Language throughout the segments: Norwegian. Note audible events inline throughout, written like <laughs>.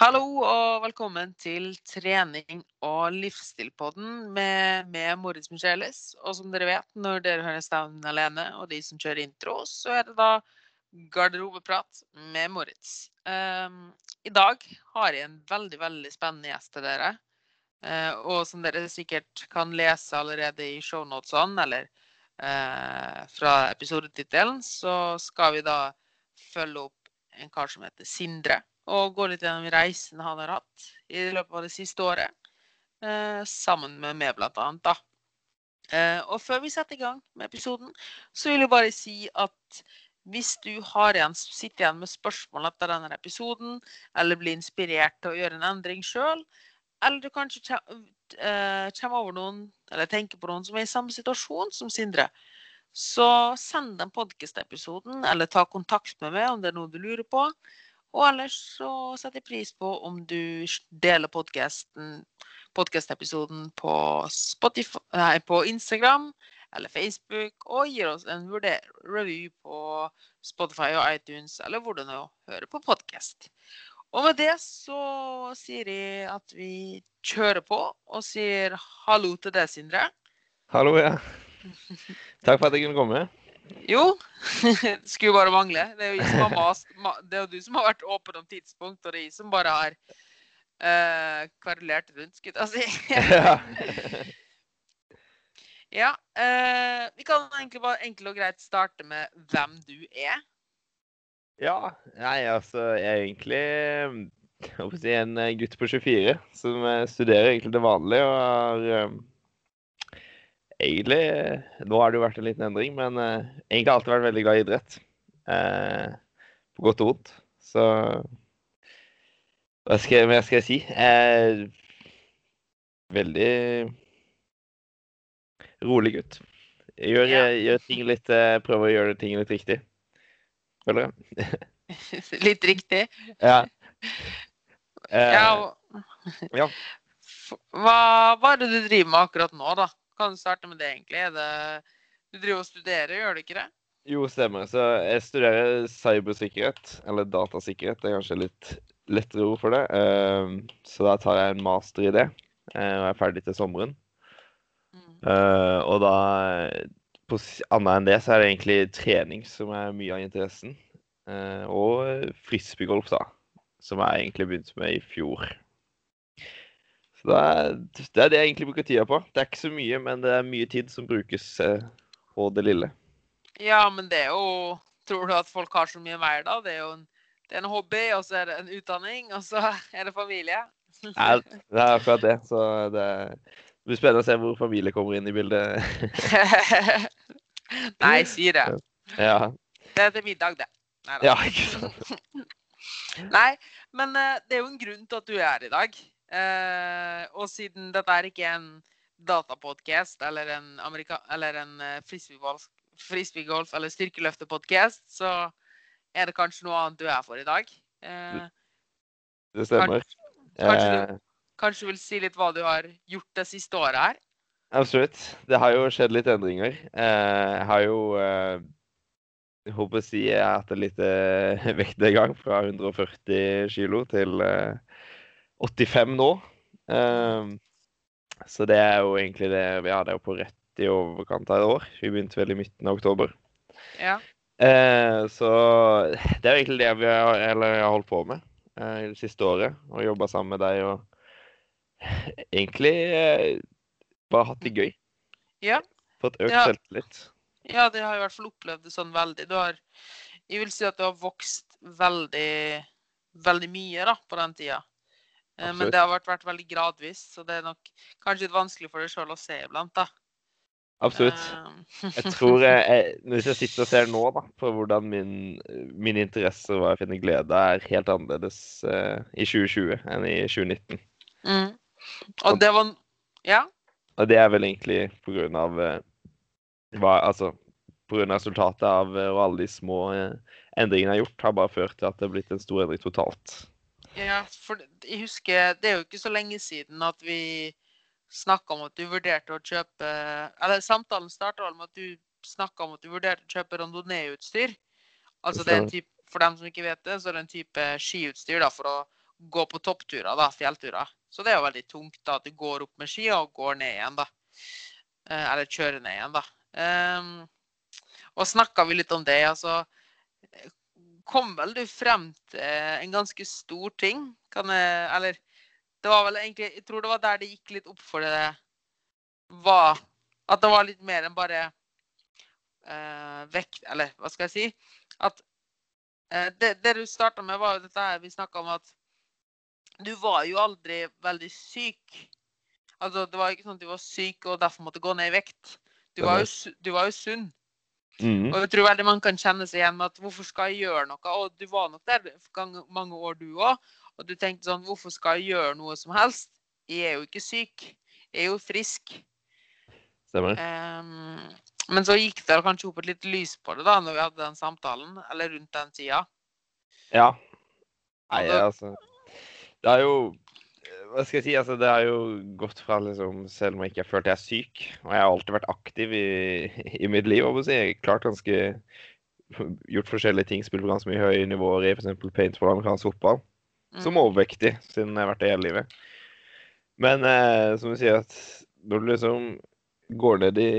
Hallo og velkommen til trening og livsstilpodden med, med Moritz Michelis. Og som dere vet, når dere hører stemmen alene, og de som kjører intro, så er det da garderobeprat med Moritz. Um, I dag har jeg en veldig, veldig spennende gjest til dere. Uh, og som dere sikkert kan lese allerede i shownotesene eller uh, fra episodetittelen, så skal vi da følge opp en kar som heter Sindre og gå litt gjennom reisen han har hatt i løpet av det siste året. Eh, sammen med meg, blant annet. Da. Eh, og før vi setter i gang med episoden, så vil jeg bare si at hvis du igjen, sitter igjen med spørsmål etter denne episoden, eller blir inspirert til å gjøre en endring sjøl, eller du kanskje eh, kommer over noen, eller tenker på noen som er i samme situasjon som Sindre, så send den podkast-episoden, eller ta kontakt med meg om det er noe du lurer på. Og ellers så setter jeg pris på om du deler podkast-episoden på, på Instagram eller Facebook, og gir oss en review på Spotify og iTunes, eller hvor du nå hører på podkast. Og med det så sier jeg at vi kjører på, og sier hallo til deg, Sindre. Hallo, ja. <laughs> Takk for at jeg kunne komme. Jo, <laughs> det skulle bare mangle. Det er jo, som har det er jo du som har vært åpen om tidspunkt, og det er jeg som bare har uh, kverulert rundt, skulle jeg si. <laughs> ja. <laughs> ja uh, vi kan egentlig bare enkelt og greit starte med hvem du er. Ja, nei, altså Jeg er egentlig si, en gutt på 24 som studerer egentlig det vanlige og har egentlig Nå har det jo vært en liten endring, men uh, egentlig alltid vært veldig glad i idrett. Uh, på godt og vondt. Så hva skal, hva skal jeg si? Uh, veldig rolig gutt. Gjør, ja. gjør ting litt Prøver å gjøre ting litt riktig. Føler jeg. <laughs> litt riktig? Ja. ja. ja. Hva, hva er det du driver med akkurat nå, da? Kan starte med det, egentlig. Det, du driver og studerer, gjør du ikke det? Jo, stemmer. Så jeg studerer cybersikkerhet, eller datasikkerhet. Det er kanskje litt lettere ord for det. Ehm, så da tar jeg en master i det, eh, og er ferdig til sommeren. Mm. Eh, og da på Annet enn det så er det egentlig trening som er mye av interessen. Eh, og frisbeegolf, da. Som jeg egentlig begynte med i fjor. Så det er, det er, det jeg egentlig bruker tida på. Det er ikke så mye, men det er mye tid som brukes eh, på det lille. Ja, men det er jo Tror du at folk har så mye mer da? Det er jo en, det er en hobby, og så er det en utdanning, og så <laughs> er det familie. Nei, det er akkurat det. Så det, blir spennende å se hvor familie kommer inn i bildet. <laughs> Nei, si det. <laughs> Ja. Det er til middag, det. Nei, ja, ikke sant. Nei, men uh, det er jo en grunn til at du er her i dag. Uh, og siden dette er ikke en datapodcast eller en, Amerika eller en uh, frisbeegolf, frisbeegolf eller styrkeløftepodcast, så er det kanskje noe annet du er for i dag. Uh, det stemmer. Kanskje, kanskje, du, kanskje, du, vil si litt hva du har gjort det siste året her? Absolutt. Det har jo skjedd litt endringer. jeg har jo jeg håper å si jeg har hatt en liten <laughs> vektnedgang fra 140 kg til 85 nå. Um, så det er jo egentlig det Vi hadde jo på rett i overkant av et år. Vi begynte vel i midten av oktober. Ja. Uh, så det er egentlig det vi har, eller jeg har holdt på med uh, det siste året. Og jobba sammen med deg og egentlig uh, bare hatt det gøy. Ja. Fått økt ja. selvtillit. Ja, det har jeg i hvert fall opplevd det sånn veldig. Du har Jeg vil si at du har vokst veldig, veldig mye da, på den tida. Absolutt. Men det har vært, vært, veldig gradvis, så det er nok kanskje litt vanskelig for deg sjøl å se iblant. da. Absolutt. Eh, <laughs> jeg tror jeg, Hvis jeg sitter og ser nå da, på hvordan min, min interesse og hva jeg finner glede, er helt annerledes uh, i 2020 enn i 2019. Mm. Og det var Ja? Og det er vel egentlig på grunn av uh, hva, Altså på grunn av resultatet av og alle de små endringene jeg har gjort, har bare ført til at det har blitt en stor endring totalt. Ja, for jeg husker Det er jo ikke så lenge siden at vi snakka om at du vurderte å kjøpe Eller samtalen starta med at du snakka om at du vurderte å kjøpe randonee-utstyr. Altså det er en type, For dem som ikke vet det, så er det en type skiutstyr da, for å gå på toppturer, da, fjellturer. Så det er jo veldig tungt da, at du går opp med ski og går ned igjen, da. Eh, eller kjører ned igjen, da. Um, og snakka vi litt om det, altså kom vel du frem til en ganske stor ting? Kan jeg Eller det var vel egentlig Jeg tror det var der det gikk litt opp for det var At det var litt mer enn bare uh, vekt Eller hva skal jeg si? At uh, det, det, du starta med, var jo dette her vi snakka om at du var jo aldri veldig syk. Altså, det var ikke sånn at du var syk og derfor måtte gå ned i vekt. Du var jo, du var jo sunn. Mm. Og jeg tror veldig mange kan kjenne seg igjen med at hvorfor skal jeg gjøre noe? Og du var nok der mange år, du òg. Og du tenkte sånn Hvorfor skal jeg gjøre noe som helst? Jeg er jo ikke syk. Jeg er jo frisk. Stemmer. Um, men så gikk det kanskje opp et litt lys på det da når vi hadde den samtalen, eller rundt den tida. Ja. Nei, altså Det er jo Hva skal jeg si? Altså, det har jo gått fra liksom Selv om jeg ikke har følt jeg er syk, og jeg har alltid vært aktiv i, i mitt liv, og jeg har klart ganske Gjort forskjellige ting, spilt på ganske mye høye nivåer i f.eks. paintball, amerikansk fotball som Mm. overvektig, siden jeg har vært det hele livet. Men eh, som du sier, at når du liksom går ned i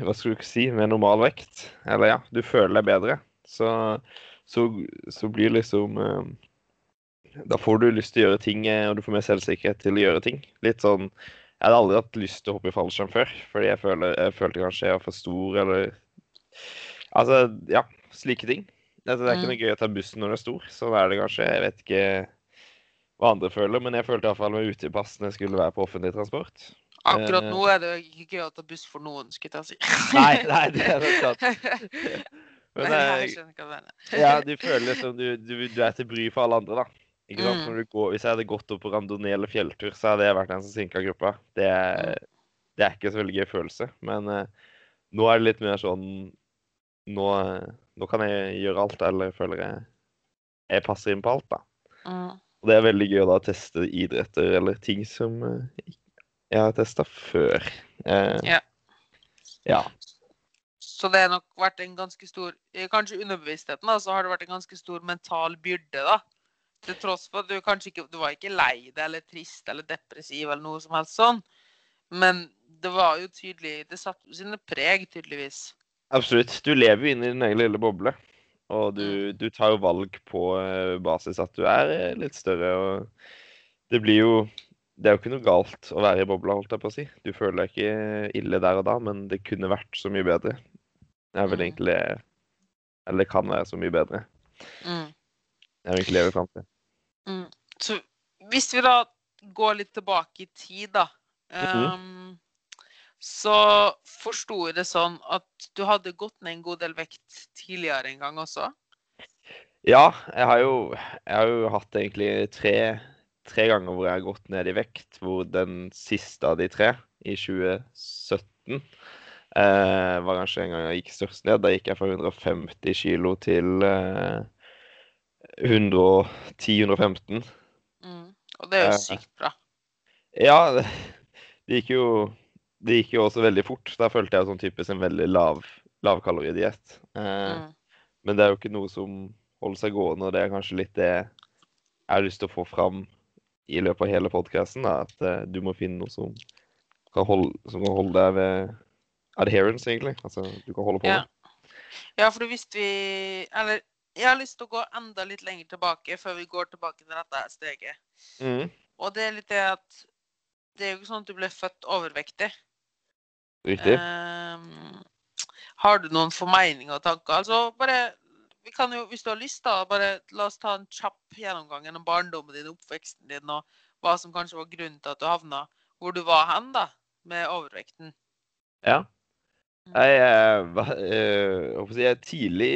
hva skal du si, med normal vekt, eller ja, du føler deg bedre, så, så, så blir liksom eh, Da får du lyst til å gjøre ting, eh, og du får mer selvsikkerhet til å gjøre ting. Litt sånn Jeg hadde aldri hatt lyst til å hoppe i fallskjerm før, fordi jeg, føler, jeg følte kanskje jeg var for stor, eller Altså, ja, slike ting. Altså, det er ikke Mm. noe gøy å ta bussen når du er stor, så er det kanskje. Jeg vet ikke hva andre føler, men jeg følte iallfall meg utilpass når jeg skulle være på offentlig transport. Akkurat Eh. nå er det jo ikke gøy å ta buss for noen, skulle jeg si. Nei, nei, det er nok sant. <laughs> Men Men jeg, skjønner hva du mener. ja, du føler liksom du, du, du er til bry for alle andre, da. Ikke sant? Mm. Går, hvis jeg hadde gått opp på randonee eller fjelltur, så hadde jeg vært den som sinka gruppa. Det er, det er ikke så veldig gøy følelse. Men uh, nå er det litt mer sånn nå, nå kan jeg gjøre alt, eller føler jeg jeg passer inn på alt, da. Mm. Og det er veldig gøy å da teste idretter eller ting som uh, jeg har testa før. Uh, Ja. ja. Så det har nok vært en ganske stor eh, Kanskje underbevisstheten, da, så har det vært en ganske stor mental byrde, da. Til tross for at du kanskje ikke Du var ikke lei deg eller trist eller depressiv eller noe som helst sånn. Men det var jo tydelig Det satte sine preg, tydeligvis. Absolutt. Du lever jo inne i din egen lille boble. Og du, du tar jo valg på eh, basis at du er eh, litt større. Og det blir jo Det er jo ikke noe galt å være i bobla, holdt jeg på å si. Du føler deg ikke ille der og da, men det kunne vært så mye bedre. Det er vel Mm. egentlig Eller det kan være så mye bedre. Mm. Det er jo egentlig det vi fram til. Mm. Så hvis vi da går litt tilbake i tid, da um, Så forsto jeg det sånn at du hadde gått ned en god del vekt tidligere en gang også? Ja, jeg har jo, jeg har jo hatt egentlig tre, tre ganger hvor jeg har gått ned i vekt. Hvor den siste av de tre, i 2017, eh, var kanskje en gang jeg gikk størst ned. Da gikk jeg fra 150 kilo til eh, 110-115. Mm. Og det er jo Eh. sykt bra. Ja, det, det gikk jo det gikk jo også veldig fort. Da følte jeg sånn typisk en veldig lav lavkaloridiett. Eh, Mm. Men det er jo ikke noe som holder seg gående, og det er kanskje litt det jeg har lyst til å få fram i løpet av hele podkasten. At eh, du må finne noe som kan holde, som kan holde deg ved adherence, egentlig. Altså du kan holde på Ja. med. Ja, for hvis vi Eller jeg har lyst til å gå enda litt lenger tilbake før vi går tilbake til dette steget. Mm. Og det er litt det at det er jo ikke sånn at du ble født overvektig. Riktig. Ehm, har du noen formeninger og tanker? Altså, bare vi kan jo, Hvis du har lyst, da, bare la oss ta en kjapp gjennomgang gjennom barndommen din, oppveksten din, og hva som kanskje var grunnen til at du havna hvor du var hen, da, med overvekten. Ja. Jeg, eh, jeg jeg er tidlig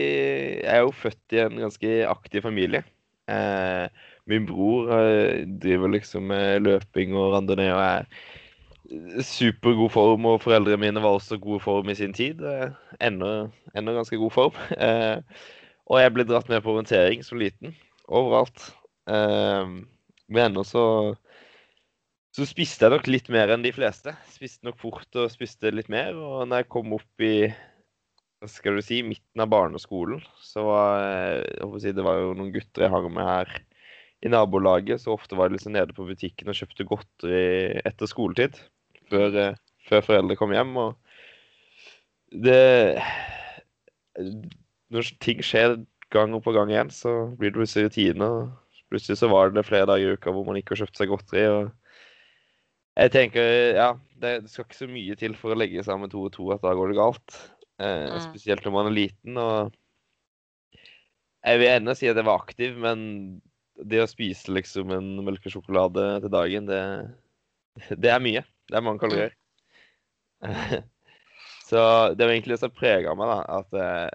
Jeg er jo født i en ganske aktiv familie. Eh, min bror eh, driver liksom med løping og randonee og er supergod form, og foreldrene mine var også gode form i sin tid. Ennå, ennå ganske god form. <laughs> Og jeg ble dratt med på orientering som liten, overalt. Men ennå så så spiste jeg nok litt mer enn de fleste. Spiste nok fort og spiste litt mer. Og når jeg kom opp i skal du si, midten av barneskolen, så var jeg, si, det var jo noen gutter jeg hang med her i nabolaget, så ofte var jeg liksom nede på butikken og kjøpte godteri etter skoletid. Før, eh, før foreldre kom hjem. Og det Når ting skjer gang på gang igjen, så blir det plutselig rutine. og Plutselig så var det flere dager i uka hvor man ikke har kjøpt seg godteri. og jeg tenker, ja, Det skal ikke så mye til for å legge sammen to og to at da går det galt. Eh, Mm. Spesielt når man er liten. og Jeg vil ennå si at jeg var aktiv, men det å spise liksom en melkesjokolade til dagen, det, det er mye. Det er mange kalorier. <laughs> så det var egentlig det som prega meg, da. At eh,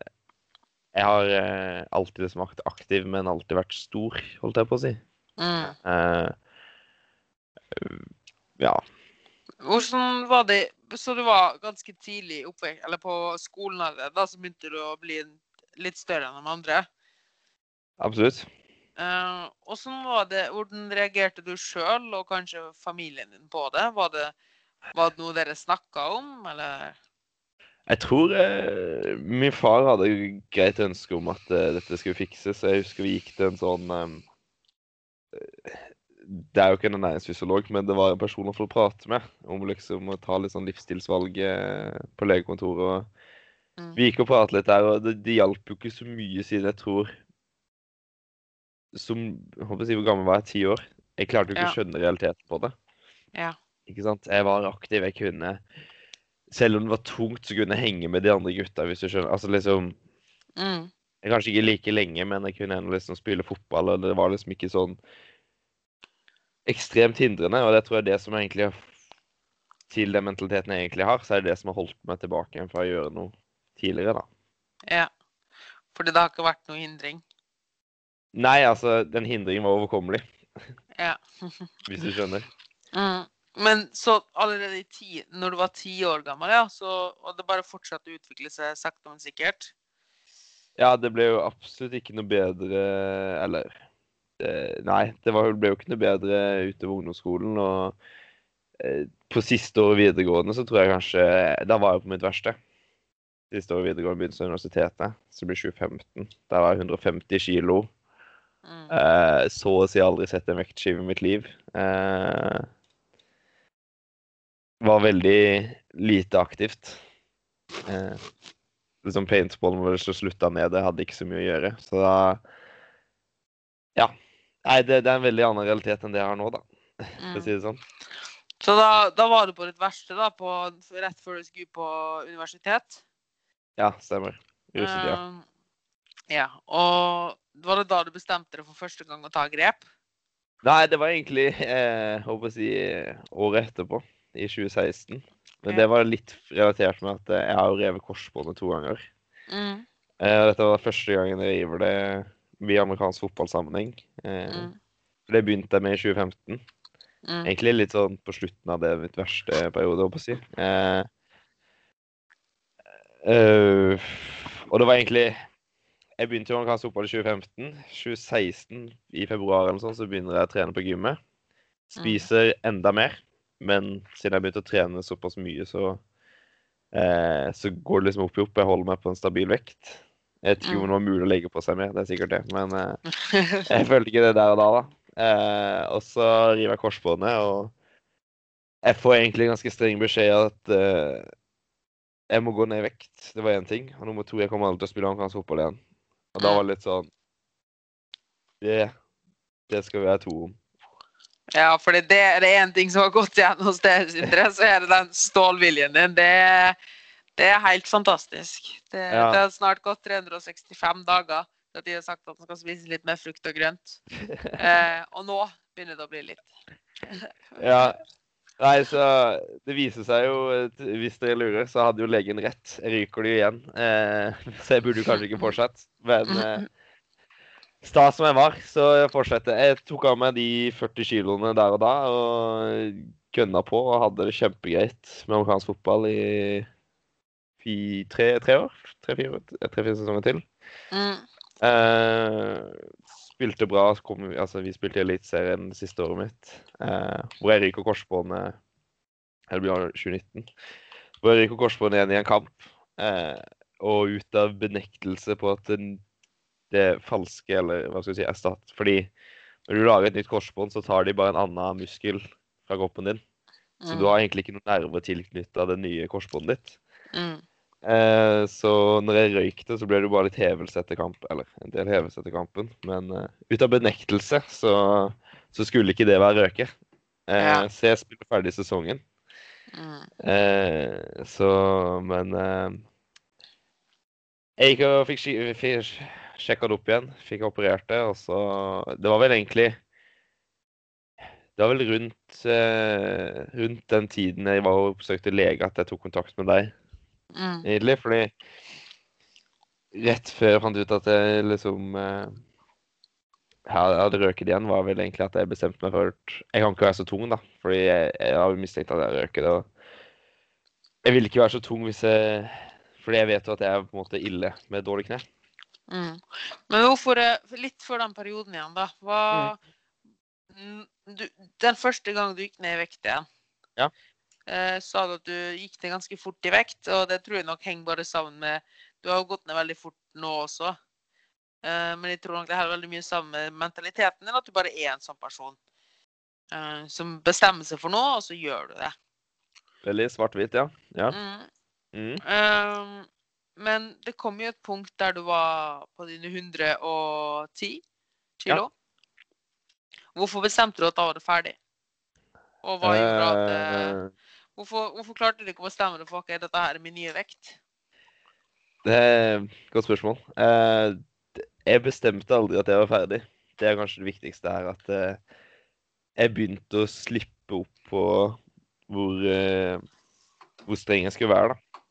jeg har eh, alltid smakt aktiv, men alltid vært stor, holdt jeg på å si. Mm. Eh, ja. Hvordan var det Så du var ganske tidlig oppe, eller på skolen da så begynte du å bli litt større enn de andre. Absolutt. Eh, Hvordan var det, hvordan reagerte du sjøl og kanskje familien din på det? Var det, var det noe dere snakka om, eller? Jeg tror eh, min far hadde greit ønske om at eh, dette skulle fikses. Jeg husker vi gikk til en sånn eh, Det er jo ikke en ernæringsfysiolog, men det var en person å få prate med om liksom å ta litt sånn livsstilsvalg eh, på legekontoret. Mm. Vi gikk og pratet litt der, og det, det hjalp jo ikke så mye siden jeg tror Som håper å si, Hvor gammel var jeg? Ti år? Jeg klarte jo ikke Ja. å skjønne realiteten på det. Ja. Ikke sant? Jeg var aktiv, jeg kunne Selv om det var tungt, så kunne jeg henge med de andre gutta, hvis du skjønner. Altså liksom Mm. Kanskje ikke like lenge, men jeg kunne liksom spille fotball, og det var liksom ikke sånn ekstremt hindrende. Og det tror jeg er det som egentlig Til den mentaliteten jeg egentlig har, så er det det som har holdt meg tilbake igjen fra å gjøre noe tidligere, da. ja. Fordi det har ikke vært noe hindring? Nei, altså, den hindringen var overkommelig, Ja. <laughs> hvis du skjønner. Mm. Men så allerede i ti, når du var ti år gammel, ja, så, og det bare fortsatte å utvikle seg sakte, men sikkert? Ja, det ble jo absolutt ikke noe bedre Eller Nei, det var, ble jo ikke noe bedre utover ungdomsskolen. Og eh, på siste året videregående så tror jeg kanskje Da var jeg på mitt verste. Siste året videregående begynte på universitetet, så det ble 2015. Da var jeg 150 kilo. Mm. Eh, så å si aldri sett en vektskive i mitt liv. Eh, var veldig lite aktivt. Eh, liksom paintballen så slutta med det, hadde ikke så mye å gjøre. Så da Ja. Nei, det, det er en veldig annen realitet enn det jeg har nå, da, <laughs> for å Mm. si det sånn. Så da, da var du på ditt verste da, på, rett før du skulle på universitet? Ja, stemmer. Russetida. Uh, ja. Og var det da du bestemte deg for første gang å ta grep? Nei, det var egentlig eh, håper å si, året etterpå, i 2016. Men okay. det var litt relatert med at eh, jeg har revet korsbåndet to ganger. Mm. Eh, og dette var første gangen jeg river det i amerikansk fotballsammenheng. Eh, Mm. Det begynte jeg med i 2015. Mm. Egentlig litt sånn på slutten av det mitt verste periode, håper jeg å si. Eh, eh, og det var egentlig Jeg begynte jo amerikansk fotball i 2015. 2016, i februar eller sånn, så begynner jeg å trene på gymmet. Spiser enda mer. Men siden jeg begynte å trene såpass mye, så eh, så går det liksom opp i opp. Jeg holder meg på en stabil vekt. Jeg vet ikke om det var mulig å legge på seg mer, det er sikkert det. Men eh, <laughs> jeg følte ikke det der og da, da. Eh, og så river jeg korsbåndet, og jeg får egentlig ganske streng beskjed at eh, jeg må gå ned i vekt. Det var én ting. Og nummer to, jeg kommer aldri til å spille amerikansk fotball igjen. Og da var det litt sånn Det, det skal vi være to om. Ja, for det er det én ting som har gått igjen hos dere, Sindre, så er det den stålviljen din. Det, det er helt fantastisk. Det, Ja. det har snart gått 365 dager til at de har sagt at man skal spise litt mer frukt og grønt. <laughs> Eh, og nå begynner det å bli litt. <laughs> Ja. Nei, så det viser seg jo, hvis dere lurer, så hadde jo legen rett. Jeg ryker det jo igjen. Eh, <laughs> så jeg burde jo kanskje ikke fortsette. Men eh, sta som jeg var, så jeg fortsetter. Jeg tok av meg de 40 kiloene der og da, og gønna på og hadde det kjempegreit med amerikansk fotball i tre, tre år. Tre-fire tre, sesonger til. Mm. Uh, spilte bra. så Kom, vi- altså, vi spilte i Eliteserien det siste året mitt, uh, hvor jeg ryker korsbåndet Det blir 2019. Hvor jeg ryker korsbåndet igjen i en kamp. Uh, og ut av benektelse på at det, det falske, eller hva skal vi si, erstatt Fordi Når du lager et nytt korsbånd, så tar de bare en annen muskel fra kroppen din. Så du Mm. har egentlig ikke noen nerver tilknytta det nye korsbåndet ditt. Mm. Eh, så når jeg røykte, så ble det jo bare litt hevelse etter kamp, eller en del hevelse etter kampen. Men eh, ut av benektelse så, så skulle ikke det være røke. Eh, Ja. Så jeg spiller ferdig sesongen. Mm. Eh, så Men eh, jeg gikk og fikk, fikk sjekka det opp igjen. Fikk operert det, og så Det var vel egentlig Det var vel rundt, eh, rundt den tiden jeg var og oppsøkte lege at jeg tok kontakt med deg, Mm. Nydelig. Fordi rett før jeg fant ut at jeg liksom eh, hadde røket igjen, var vel egentlig at jeg bestemte meg for at jeg kan ikke være så tung, da. Fordi jeg, jeg har mistenkt at jeg røker det. og Jeg ville ikke være så tung hvis jeg Fordi jeg vet jo at jeg er på en måte ille med dårlig kne. Mm. Men hvorfor eh, Litt før den perioden igjen, da. Hva Mm, du, Den første gang du gikk ned i vekt igjen, Ja. Eh, sa du at du gikk ned ganske fort i vekt, og det tror jeg nok henger bare sammen med Du har gått ned veldig fort nå også. Eh, men jeg tror nok det har veldig mye sammen med mentaliteten din, at du bare er en sånn person eh, som bestemmer seg for noe, og så gjør du det. Veldig svart-hvitt, ja. ja. Mm. Mm. Ehm, men det kom jo et punkt der du var på dine 110 kilo. Hvorfor bestemte du at da var det ferdig? Og hva gjorde at eh, Eh, hvorfor, hvorfor klarte du ikke å bestemme deg for ok, dette her er min nye vekt? Det er et godt spørsmål. Eh, jeg bestemte aldri at jeg var ferdig. Det er kanskje det viktigste her. At eh, jeg begynte å slippe opp på hvor, eh, hvor streng jeg skulle være, da.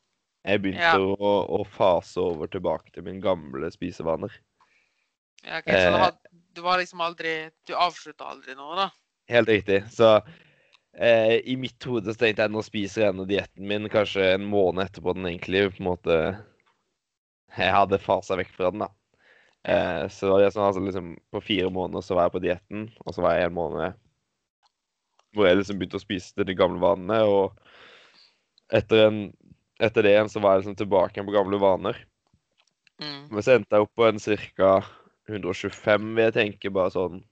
Jeg begynte Ja. å, å fase over tilbake til mine gamle spisevaner. Ja, okay, så du, had, du var liksom aldri Du avslutta aldri noe, da? Helt riktig. Så eh, i mitt hode så tenkte jeg nå spiser jeg denne dietten min kanskje en måned etterpå den egentlig på en måte Jeg hadde fasa vekk fra den, da. Eh, så det var det som altså liksom På fire måneder så var jeg på dietten, og så var jeg en måned hvor jeg liksom begynte å spise til de gamle vanene, og etter, en, etter det igjen så var jeg liksom tilbake igjen på gamle vaner. Mm. Men så endte jeg opp på en ca. 125, vil jeg tenke, bare sånn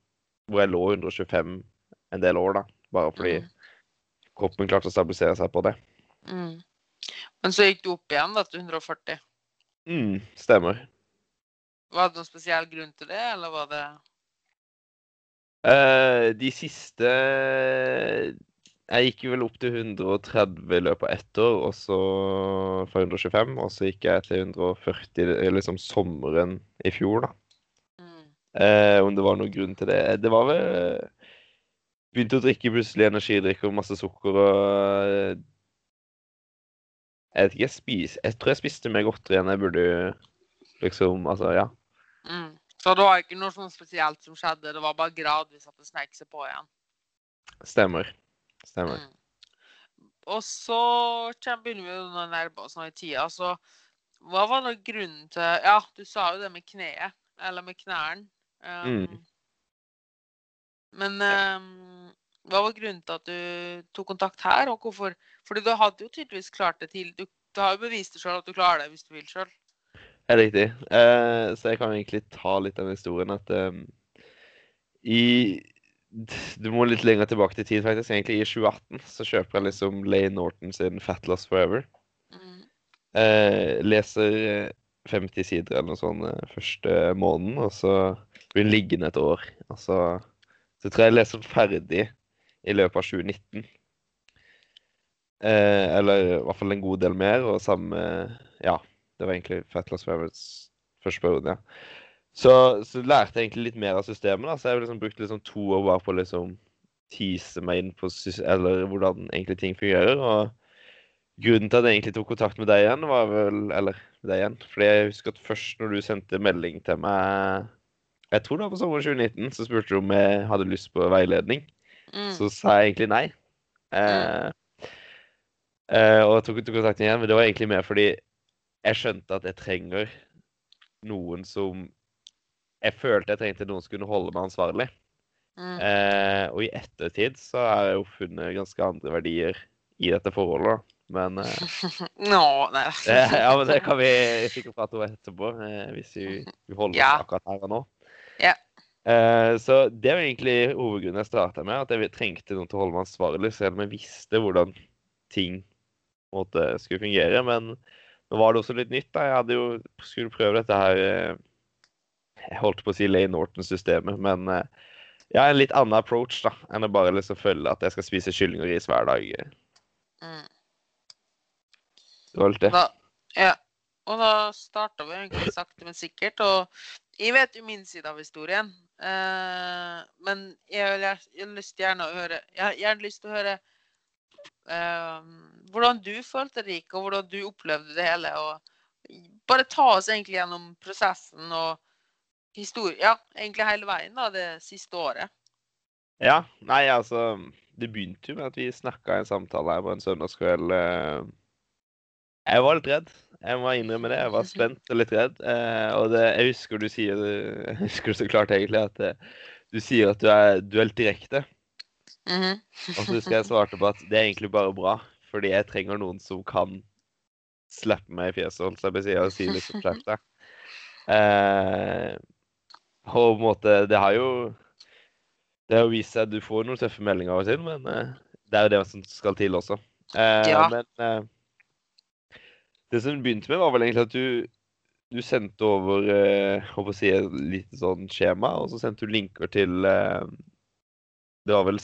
Hvor jeg lå 125 en del år, da. Bare fordi Mm. kroppen klarte å stabilisere seg på det. Mm. Men så gikk du opp igjen da, til 140. Mm, stemmer. Var det noen spesiell grunn til det, eller var det Eh, de siste Jeg gikk vel opp til 130 i løpet av ett år, og så fra 125, og så gikk jeg til 140 liksom sommeren i fjor, da. mm. Eh, om det var noen grunn til det. Det var vel Begynte å drikke plutselig energidrikk og masse sukker og eh, Jeg vet ikke, jeg spis, Jeg tror jeg spiste mer godteri enn jeg burde liksom Altså, ja. Mm. Så det var ikke noe sånn spesielt som skjedde, det var bare gradvis at det snek seg på igjen? Stemmer. Stemmer. Mm. Og så begynner vi å nærme oss nå i tida. Så hva var da grunnen til Ja, du sa jo det med kneet. Eller med knærne. Um, Mm. Men um, hva var grunnen til at du tok kontakt her, og hvorfor? Fordi du hadde jo tydeligvis klart det til. Du, du har jo bevist det sjøl at du klarer det hvis du vil sjøl. Helt riktig. Eh, så jeg kan egentlig ta litt av historien at eh, i Du må litt lenger tilbake til tid, faktisk. Egentlig i 2018 så kjøper jeg liksom Lay Norton sin Fat Loss Forever. Mm. Eh, leser eh, 50 sider eller noe sånt eh, første måneden, og så blir den liggende et år. Og så, så tror jeg jeg leser den ferdig i løpet av 2019. Eh, eller i hvert fall en god del mer, og samme Ja, det var egentlig Fat Loss første periode, ja. Så, så lærte jeg egentlig litt mer av systemet, da. Så jeg liksom brukt liksom to år bare på å liksom tease meg inn på eller hvordan egentlig ting fungerer. og Grunnen til at jeg egentlig tok kontakt med deg igjen, var vel Eller deg igjen. Fordi jeg husker at først når du sendte melding til meg Jeg tror det var på sommeren 2019, så spurte du om jeg hadde lyst på veiledning. Mm. Så sa jeg egentlig nei. Eh, eh, og jeg tok ikke kontakt igjen, men det var egentlig mer fordi jeg skjønte at jeg trenger noen som Jeg følte jeg trengte noen som kunne holde meg ansvarlig. Mm. Eh, og i ettertid så har jeg jo funnet ganske andre verdier i dette forholdet. da. Men eh, <laughs> Nå, nei. <laughs> ja, men det kan vi sikkert prate om etterpå, eh, hvis vi, vi holder Ja. oss akkurat her og nå. Ja. Eh, så det var egentlig hovedgrunnen jeg starta med, at jeg trengte noen til å holde meg ansvarlig, selv om jeg visste hvordan ting måte, skulle fungere. Men nå var det også litt nytt. da. Jeg hadde jo skulle prøve dette her eh, Jeg holdt på å si Lay Norton-systemet, men ja, jeg har en litt annen approach da, enn å bare liksom følge at jeg skal spise kylling og ris hver dag. Mm. Det var litt det. Da, ja. Og da starta vi egentlig sakte, men sikkert. Og jeg vet jo min side av historien. Eh, men jeg har, jeg lyst gjerne å høre Jeg har gjerne lyst til å høre uh, hvordan du følte det gikk, og hvordan du opplevde det hele. Og bare ta oss egentlig gjennom prosessen og historie. Ja, egentlig hele veien da, det siste året. Ja, nei, altså Det begynte jo med at vi snakka i en samtale her på en søndagskveld. eh, Jeg var litt redd. Jeg må innrømme det. Jeg var <laughs> spent og litt redd. eh, Og det, jeg husker du sier <laughs> Jeg husker så klart egentlig at eh, du sier at du er, duelt direkte. Mm. Mhm. Og så husker jeg svarte på at det er egentlig bare bra, fordi jeg trenger noen som kan slappe meg i fjeset, holdt jeg på å si, og si litt som skjerp deg. Eh, og på en måte Det har jo Det har jo vist seg at du får noen tøffe meldinger av og til, men eh, det er jo det som skal til også. Eh, Ja. Men eh, det som begynte med, var vel egentlig at du du sendte over eh, å si, et lite sånn skjema, og så sendte du linker til eh, Det var vel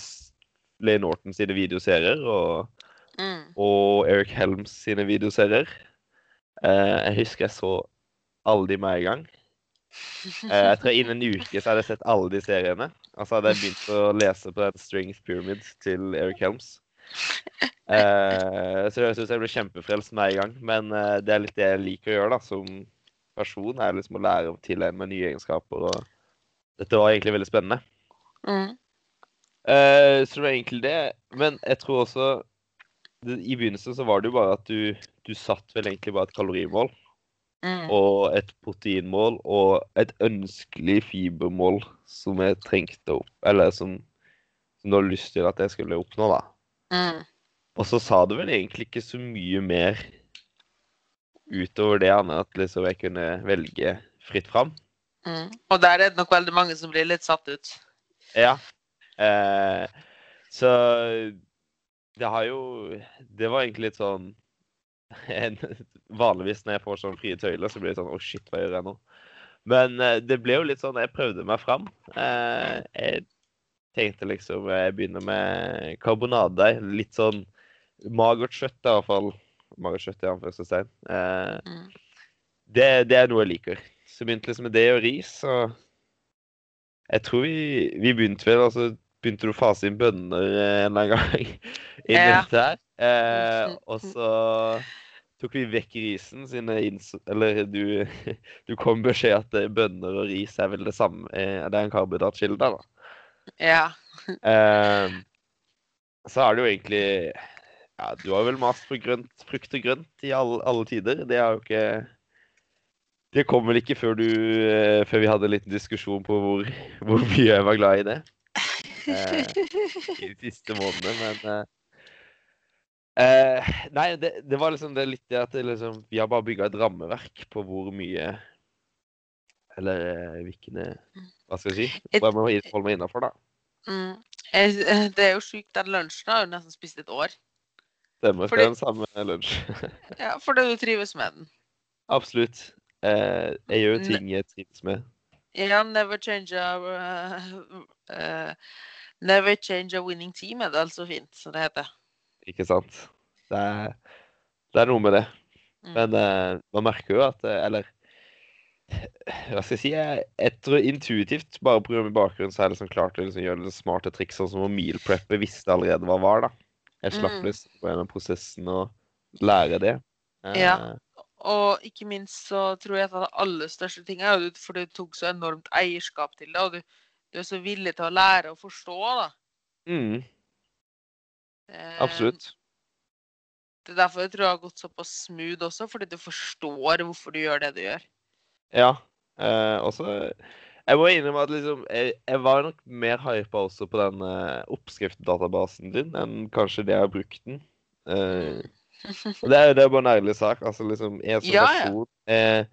Lane Norton sine videoserier og, Mm. og Eric Helms sine videoserier. Eh, jeg husker jeg så alle de med en gang. <laughs> Eh, jeg tror Innen en uke så hadde jeg sett alle de seriene. Altså hadde jeg begynt å lese på den Strength Pyramid til Eric Helms. Eh, så jeg synes jeg ble kjempefrelst med en gang. Men eh, det er litt det jeg liker å gjøre da, som person. er liksom å lære å tilegne meg nye egenskaper. og Dette var egentlig veldig spennende. Mm. Eh, så det var egentlig det. Men jeg tror også I begynnelsen så var det jo bare at du, du satt vel egentlig bare et kalorimål Mm. og et proteinmål og et ønskelig fibermål som jeg trengte opp, eller som, som du har lyst til at jeg skulle oppnå, da. Mm. Og så sa du vel egentlig ikke så mye mer utover det, annet at liksom jeg kunne velge fritt fram. Mm. Og der er det nok veldig mange som blir litt satt ut. Ja. Eh, så det har jo Det var egentlig litt sånn <laughs> en, Vanligvis når jeg får sånn frie tøyler, så blir det sånn Å, shit, hva gjør jeg nå? Men eh, det ble jo litt sånn Jeg prøvde meg fram. Eh, jeg tenkte liksom Jeg begynner med karbonade, Litt sånn magert kjøtt, i hvert fall. Magert kjøtt i anførselstegn. Eh, Mm. det, det er noe jeg liker. Så begynte liksom med det og ris. Og jeg tror vi, vi begynte vel altså begynte du å fase inn bønner eh, en eller annen gang <laughs> inn Ja. her. Eh, og så tok vi vekk risen, siden Eller du, <laughs> du kom med beskjed at eh, bønner og ris er vel det samme. eh, Det er en karbohydratkilde, da. Ja. Eh, så er det jo egentlig Ja, du har vel mast på grønt, frukt og grønt i alle, alle tider. Det er jo ikke Det kom vel ikke før du eh, Før vi hadde en liten diskusjon på hvor, hvor mye jeg var glad i det eh, i de siste månedene, men eh, eh, Nei, det, det var liksom det litt det at det liksom, vi har bare bygga et rammeverk på hvor mye Eller eh, hvilken Hva skal jeg si? Hva jeg må holde meg innafor, da. Mm. Det er jo sjukt. Den lunsjen har jo nesten spist et år. Stemmer. Fordi- Det er den samme lunsj. <laughs> Ja, Fordi du trives med den. Absolutt. Eh, jeg gjør ting jeg trives med. Ja, never change a uh, uh, Never change a winning team, er det altså fint, som det heter. Ikke sant? Det er, det er noe med det. Mm. Men uh, man merker jo at Eller hva skal jeg si? Jeg, jeg tror intuitivt, bare pga. bakgrunnen, bakgrunn, så er det liksom klart å liksom gjøre det smarte triks, sånn som å meal preppe visste allerede hva var, da. Jeg slapp Mm. liksom på gjennom prosessen og lære det. Eh, Ja. Og ikke minst så tror jeg at det aller største ting er jo for du tok så enormt eierskap til det, og du, du er så villig til å lære og forstå, da. Mm, Eh, absolutt. Det er derfor jeg tror det har gått såpass smooth også, fordi du forstår hvorfor du gjør det du gjør. Ja. Eh, også Jeg må innrømme at liksom Jeg, jeg var nok mer hypa også på den uh, oppskriftdatabasen din enn kanskje det jeg har brukt den. Uh, det er, det er bare en ærlig sak. Altså liksom En som Ja, person eh,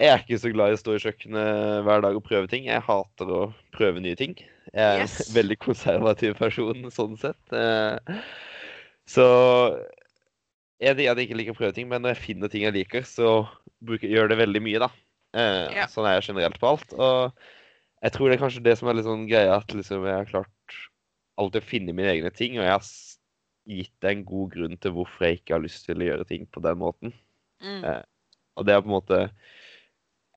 Jeg er ikke så glad i å stå i kjøkkenet hver dag og prøve ting. Jeg hater å prøve nye ting. Jeg er Yes. en <laughs> veldig konservativ person sånn sett. Uh, Så jeg, jeg, jeg ikke liker å prøve ting, men når jeg finner ting jeg liker, så bruker, gjør det veldig mye, da. Eh, Ja. Sånn er jeg generelt på alt. Og jeg tror det er kanskje det som er litt sånn greia, at liksom jeg har klart alltid å finne mine egne ting, og jeg har gitt det en god grunn til hvorfor jeg ikke har lyst til å gjøre ting på den måten. Mm. Eh, Og det er på en måte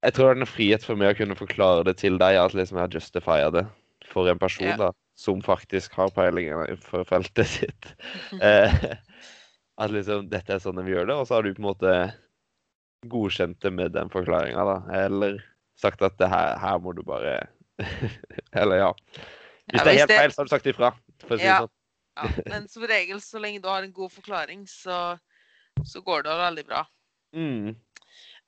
Jeg tror det er en frihet for meg å kunne forklare det til deg, at liksom jeg har justifier det for en person Ja. da, som faktisk har peiling innenfor feltet sitt. <laughs> Eh, at liksom dette er sånn vi gjør det, og så har du på en måte godkjent det med den forklaringa, da. Eller sagt at det her, her må du bare <laughs> Eller ja. Hvis Ja, det er helt det- feil, så har du sagt ifra. Si Ja. sånn. Ja, men som regel, så lenge du har en god forklaring, så, så går det veldig bra. Mm.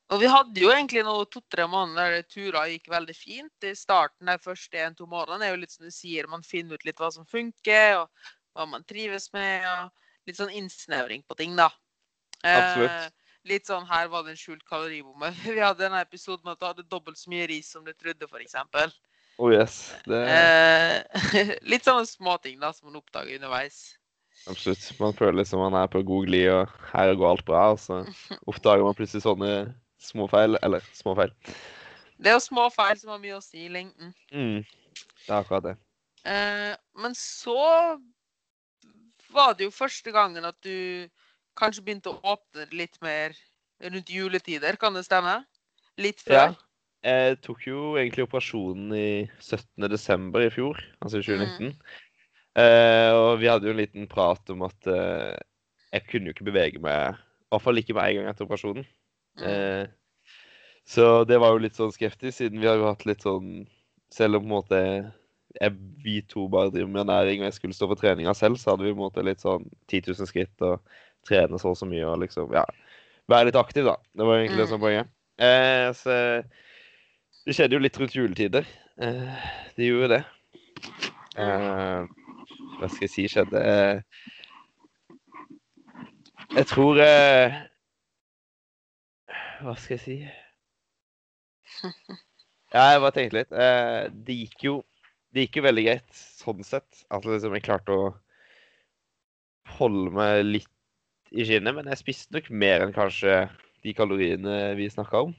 Og vi hadde jo egentlig nå to-tre måneder der turer gikk veldig fint. I starten de første en-to månedene er jo litt som du sier, man finner ut litt hva som funker, og hva man trives med, og litt sånn innsnevring på ting, da. Absolutt. Eh, litt sånn her var det en skjult kaloribombe. <laughs> Vi hadde en episode med at du hadde dobbelt så mye ris som du trodde, f.eks. Oh yes. Det Eh, <laughs> litt sånne småting da, som man oppdager underveis. Absolutt. Man føler som man er på god glid, og her går alt bra. Og så <laughs> oppdager man plutselig sånne småfeil. Eller småfeil. Det er jo små feil som har mye å si i lengden. Mm. Det er akkurat det. Eh, men så var det jo første gangen at du kanskje begynte å åpne litt mer rundt juletider, kan det stemme? Litt Ja. før? Jeg tok jo egentlig operasjonen i 17. desember i fjor, altså i 2019. Eh, og vi hadde jo en liten prat om at eh, jeg kunne jo ikke bevege meg, i hvert fall ikke med en gang etter operasjonen. Mm. Eh, så det var jo litt sånn skeptisk, siden vi har jo hatt litt sånn Selv om på en måte jeg, vi to bare driver med ernæring, og jeg skulle stå for treninga selv, så hadde vi på en måte litt sånn 10 000 skritt og trene så og så mye og liksom Ja, være litt aktiv, da. Det var egentlig det som var poenget. Eh, så det skjedde jo litt rundt juletider. Eh, det gjorde det. Eh, hva skal jeg si skjedde? Eh, jeg tror eh, Hva skal jeg si? <laughs> Ja, jeg bare tenkte litt. Eh, det gikk jo det gikk jo veldig greit sånn sett. At liksom jeg klarte å holde meg litt i skinnet. Men jeg spiste nok mer enn kanskje de kaloriene vi snakka om.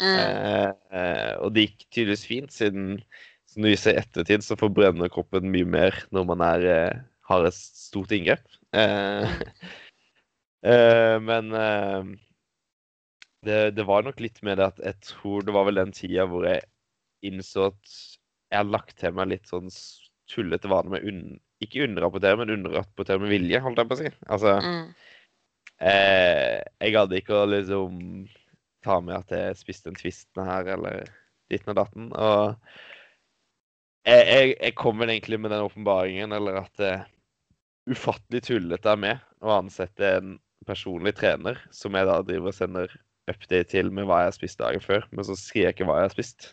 Mm. Eh, og det gikk tydeligvis fint, siden som du viser i ettertid, så forbrenner kroppen mye mer når man er, eh, har et stort inngrep. Eh, <laughs> eh, men eh, det, det var nok litt med det at jeg tror det var vel den tida hvor jeg innså at jeg har lagt til meg litt sånn tullete vaner med un ikke underrapportere, men underrapportere med vilje, holdt jeg på å si. Altså, Mm. Eh, jeg hadde ikke å liksom ta med at jeg spiste en tvisten her, eller ditten og datten. Og jeg, jeg, jeg kom vel egentlig med den åpenbaringen, eller at det ufattelig tullete er med å ansette en personlig trener, som jeg da driver og sender update til med hva jeg har spist dagen før, men så skriver jeg ikke hva jeg har spist.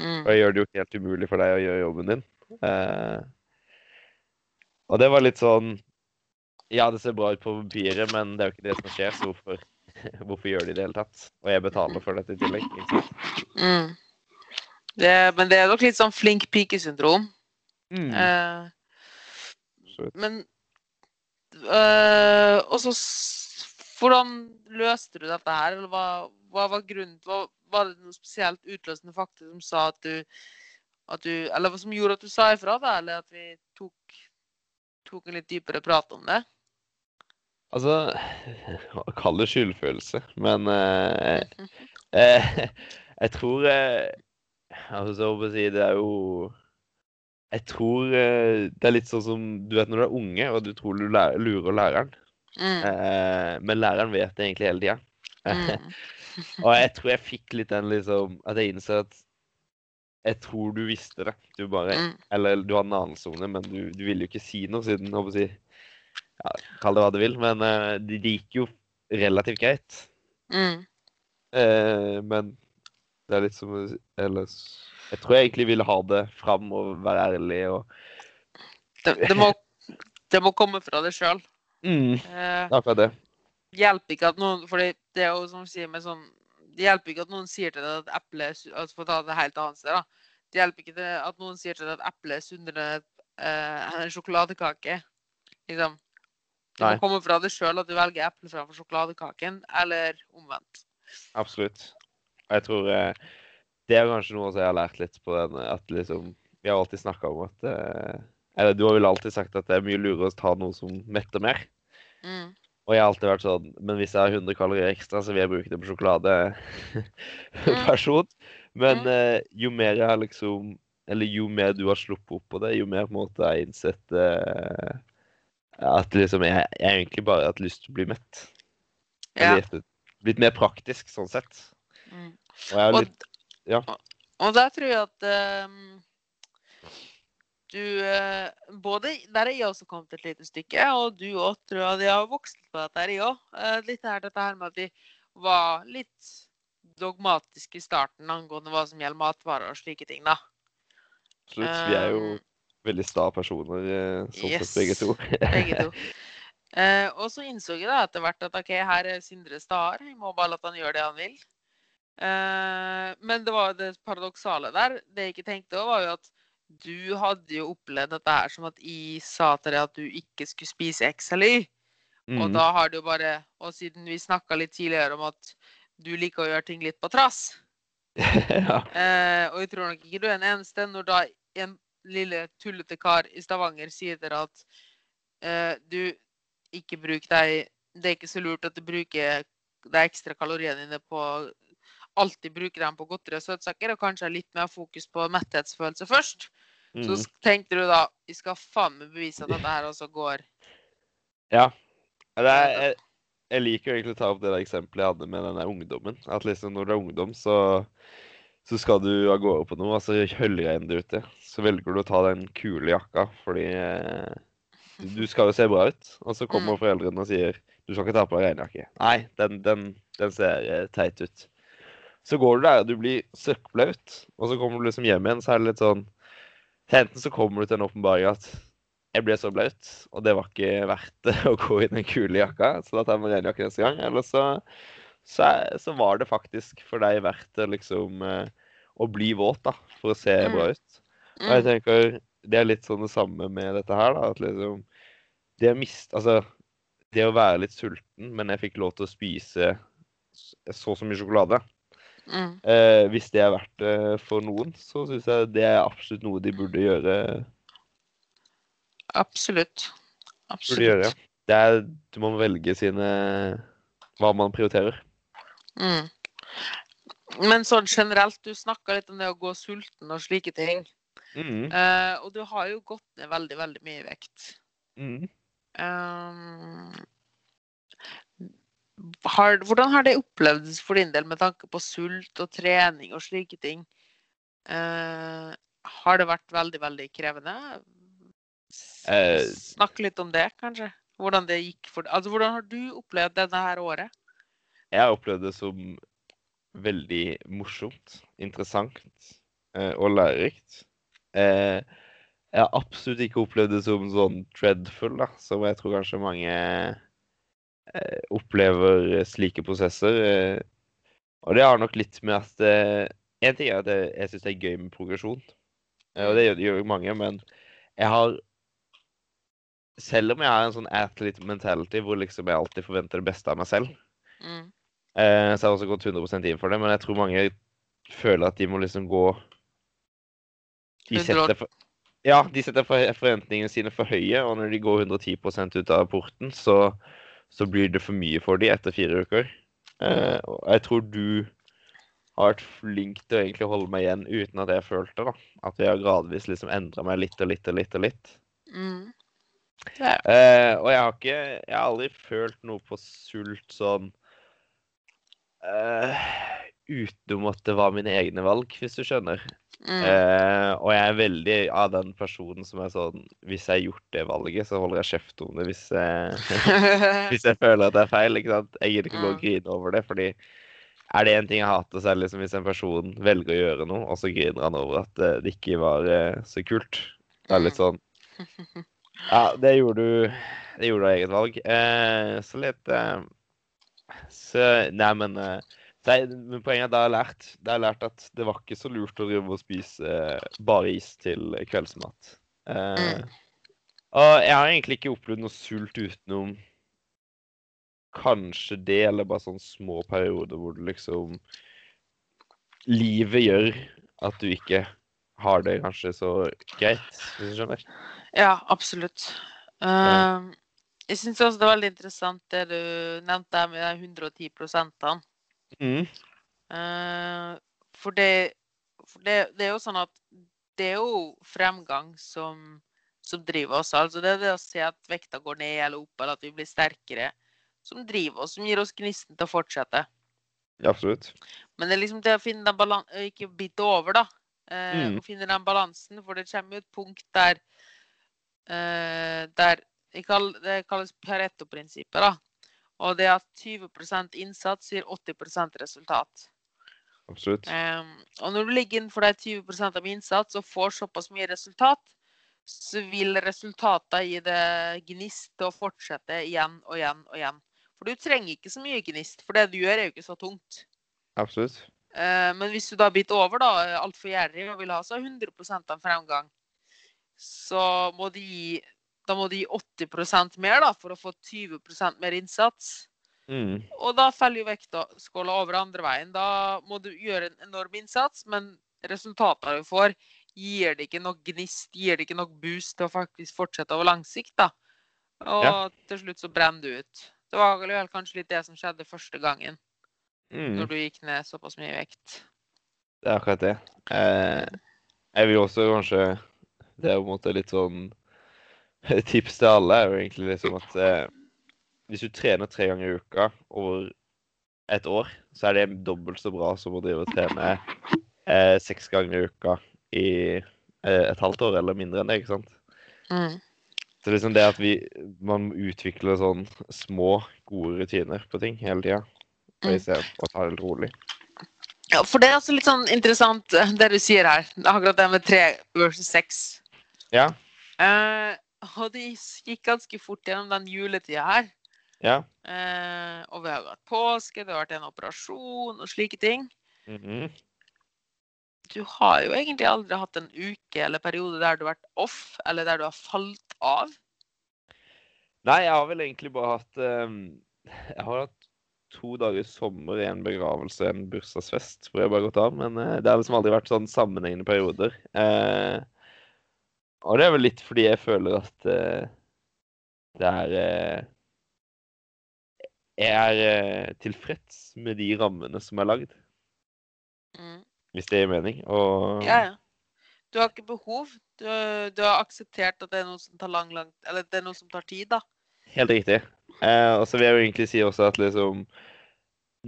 Mm. Og jeg gjør det jo helt umulig for deg å gjøre jobben din. Eh, og det var litt sånn Ja, det ser bra ut på papiret, men det er jo ikke det som skjer, så hvorfor, <laughs> hvorfor gjør de det i det hele tatt? Og jeg betaler for dette i tillegg. sant? Mm. Det, men det er nok litt sånn flink pike-syndrom. Mm. Eh, men eh, Og så Hvordan løste du dette her? Eller hva, hva var grunnen til Var det noe spesielt utløsende faktor som sa at du, at du Eller som gjorde at du sa ifra, da? Eller at vi tok, tok en litt dypere prat om det? Altså <laughs> Kall det skyldfølelse, men eh, eh, <laughs> jeg tror eh, Altså, så å si, det er jo Jeg tror eh, det er litt sånn som du vet når du er unge, og du tror du lærer, lurer læreren. Mm. Eh, men læreren vet det egentlig hele tida. Mm. <laughs> Og jeg tror jeg fikk litt den liksom At jeg innså at jeg tror du visste det. Du bare Mm. Eller du hadde en anelse om det, men du, du ville jo ikke si noe siden håper jeg å si, ja, Kall det hva du vil. Men uh, det, det gikk jo relativt greit. Mm. Uh, men det er litt som å Ellers Jeg tror jeg egentlig ville ha det fram og være ærlig og Det, det, må, det må komme fra deg sjøl. <laughs> mm, Uh, Akkurat det. hjelper ikke at noen For det er jo som sier med sånn Det hjelper ikke at noen sier til deg at eple er altså For å ta det helt annet sted, da. Det hjelper ikke at noen sier til deg at eple er sunnere eh, enn en sjokoladekake. Liksom. Det Nei. må komme fra deg sjøl at du velger eple framfor sjokoladekaken, eller omvendt. Absolutt. Og jeg tror eh, det er kanskje noe som jeg har lært litt på den at liksom Vi har alltid snakka om at eh, Eller du har vel alltid sagt at det er mye lurere å ta noe som metter mer. Mm. Og jeg har alltid vært sånn Men hvis jeg har 100 kalorier ekstra, så vil jeg bruke det på sjokolade <laughs> person. Men Mm. eh, jo mer jeg har liksom Eller jo mer du har sluppet opp på det, jo mer på en måte har jeg innsett eh, at liksom jeg, jeg har egentlig bare hatt lyst til å bli mett. Ja. Blitt mer praktisk sånn sett. Mm. Og jeg har litt ja. og der tror jeg at um, du uh, Både der er jeg også kommet et lite stykke, og du òg tror jeg de har vokst på dette her, jeg òg. Uh, litt her dette her med at vi var litt dogmatiske i starten angående hva som gjelder matvarer og slike ting, da. Absolutt. Vi er jo veldig sta personer, sånn yes. sett begge to. Begge to. <laughs> Eh, og så innså jeg da etter hvert at OK, her er Sindre Stahar. Vi må bare la han gjøre det han vil. Eh, men det var det paradoksale der. Det jeg ikke tenkte over, var jo at du hadde jo opplevd dette her som at jeg sa til deg at du ikke skulle spise X eller Y. Og Mm. da har du bare Og siden vi snakka litt tidligere om at du liker å gjøre ting litt på trass, <laughs> ja. Eh, og jeg tror nok ikke du er den eneste når da en lille tullete kar i Stavanger sier dere at eh, du ikke bruk deg Det er ikke så lurt at du bruker de ekstra kaloriene dine på Alltid bruker dem på godteri og søtsaker, og kanskje litt mer fokus på metthetsfølelse først. Så Mm. s- tenkte du da vi skal faen meg bevise at dette her også går. ja. Det er, jeg, jeg liker jo egentlig å ta opp det eksempelet jeg hadde med den ungdommen. At liksom når du er ungdom, så, så skal du av gårde på noe, og så høljregner det ute. Så velger du å ta den kule jakka, fordi eh, du, skal jo se bra ut. Og så kommer Mm. foreldrene og sier du skal ikke ta på deg regnjakke. Nei, den, den, den ser eh, teit ut. Så går du der, og du blir søkkblaut, og så kommer du liksom hjem igjen, så er det litt sånn Enten så kommer du til en åpenbaring at jeg ble så blaut, og det var ikke verdt det <laughs> å gå i den kule jakka, så da tar jeg med regnjakke neste gang. Eller så, så, så var det faktisk for deg verdt det liksom eh, å bli våt, da, for å se Mm. bra ut. Og jeg Mm. tenker det er litt sånn det samme med dette her, da. At liksom Det å miste Altså, det å være litt sulten, men jeg fikk lov til å spise så og så mye sjokolade. Mm. Eh, hvis det er verdt det for noen, så syns jeg det er absolutt noe de burde gjøre. Absolutt. Burde gjøre. Absolutt. Det er, du må velge sine Hva man prioriterer. Mm. Men sånn generelt, du snakka litt om det å gå sulten og slike ting. Mm. Uh, og du har jo gått ned veldig, veldig mye i vekt. Mm. Um, har, hvordan har det opplevdes for din del med tanke på sult og trening og slike ting? Uh, har det vært veldig, veldig krevende? Eh. Snakk litt om det, kanskje. Hvordan det gikk for Altså, hvordan har du opplevd dette her året? Jeg har opplevd det som veldig morsomt, interessant eh, og lærerikt. Eh, jeg har absolutt ikke opplevd det som sånn dreadful, da, som jeg tror kanskje mange eh, opplever slike prosesser. Eh, og det har nok litt med at eh, En ting er at jeg, jeg syns det er gøy med progresjon, eh, og det gjør, jo mange, men jeg har selv om jeg har en sånn athlete mentality hvor liksom jeg alltid forventer det beste av meg selv, Mm. Eh, så jeg har også gått 100 inn for det, men jeg tror mange føler at de må liksom gå De setter, for, ja, de setter for- forventningene sine for høye, og når de går 110% ut av porten, så, så blir det for mye for de etter fire uker. Eh, og jeg tror du har vært flink til å egentlig holde meg igjen uten at jeg følte da. At jeg har gradvis liksom endra meg litt og litt og litt og litt. Mm. Ja. Eh, og jeg har ikke Jeg har aldri følt noe på sult sånn eh, Utenom at det var mine egne valg, hvis du skjønner. Mm. Uh, og jeg er veldig av den personen som er sånn Hvis jeg har gjort det valget, så holder jeg kjeft om det hvis jeg, <laughs> hvis jeg føler at det er feil. ikke sant? Jeg gidder ikke mm. Mm. grine over det, fordi er det en ting jeg hater, så er det liksom hvis en person velger å gjøre noe, og så griner han over at eh, det ikke var eh, så kult. Det er litt sånn Ja, det gjorde du Det gjorde du av eget valg. Uh, så litt eh, så, Nei, men eh, Det er, men poenget er at jeg har lært, det er lært at det var ikke så lurt å drive og spise eh, bare is til kveldsmat. Eh, Mm. og jeg har egentlig ikke opplevd noe sult utenom kanskje det, eller bare sånne små perioder hvor det liksom Livet gjør at du ikke har det kanskje så greit, hvis du skjønner. Ja, absolutt. Uh, Eh, jeg syns også det er veldig interessant det du nevnte med de 110 prosentene. Mm. Eh, for det, for det, det er jo sånn at det er jo fremgang som, som driver oss. Altså det er det å se at vekta går ned eller opp, eller at vi blir sterkere, som driver oss, som gir oss gnisten til å fortsette. Ja, absolutt. Men det er liksom det å finne den balansen Ikke bite over, da. Eh, Mm. Å finne den balansen, for det kommer jo et punkt der eh, Der Det kalles Pareto-prinsippet, da. Og det at 20% innsats gir 80% resultat. Absolutt. Um, og når du ligger innenfor de 20% av innsats og får såpass mye resultat, så vil resultatene gi gnist til å fortsette igjen og igjen og igjen. For du trenger ikke så mye gnist, for det du gjør, er jo ikke så tungt. Absolutt. Uh, men hvis du da biter over, da, altfor gjerrig og vil ha så 100 av fremgang, så må du gi da må du gi 80% mer da, for å få 20% mer innsats. Mm. Og da faller jo vektskåla over andre veien. Da må du gjøre en enorm innsats, men resultatene du får, gir det ikke nok gnist, gir det ikke nok boost til å faktisk fortsette over lang sikt. da. Og Ja. til slutt så brenner du ut. Det var vel kanskje litt det som skjedde første gangen, Mm. når du gikk ned såpass mye vekt. Det er akkurat det. Eh, jeg vil også kanskje Det er på en måte litt sånn Tips til alle er jo egentlig liksom at eh, hvis du trener tre ganger i uka over et år, så er det dobbelt så bra som å drive og trene eh, seks ganger i uka i eh, et halvt år eller mindre enn det, ikke sant? Mm. Så liksom det at vi man utvikler sånn små, gode rutiner på ting hele tida, og istedenfor å ta det litt rolig. Ja, for det er også litt sånn interessant eh, det du sier her. Akkurat det med tre versus seks. Ja. Eh, <laughs> og det gikk ganske fort gjennom den juletida her. Ja. Eh, og vi har vært hatt påske, det har vært en operasjon og slike ting. Mhm. Du har jo egentlig aldri hatt en uke eller periode der du har vært off, eller der du har falt av. Nei, jeg har vel egentlig bare hatt ehm, Jeg har hatt to dager sommer i en begravelse, en bursdagsfest, hvor jeg bare har gått av. Men eh, det har liksom aldri vært sånn sammenhengende perioder. Eh, og det er vel litt fordi jeg føler at uh, det er uh, Jeg er uh, tilfreds med de rammene som er lagd, Mm. hvis det gir mening. Og Ja, ja. Du har ikke behov. Du, du har akseptert at det er noe som tar lang, lang Eller det er noe som tar tid, da. Helt riktig. Og så vil jeg jo egentlig si også at liksom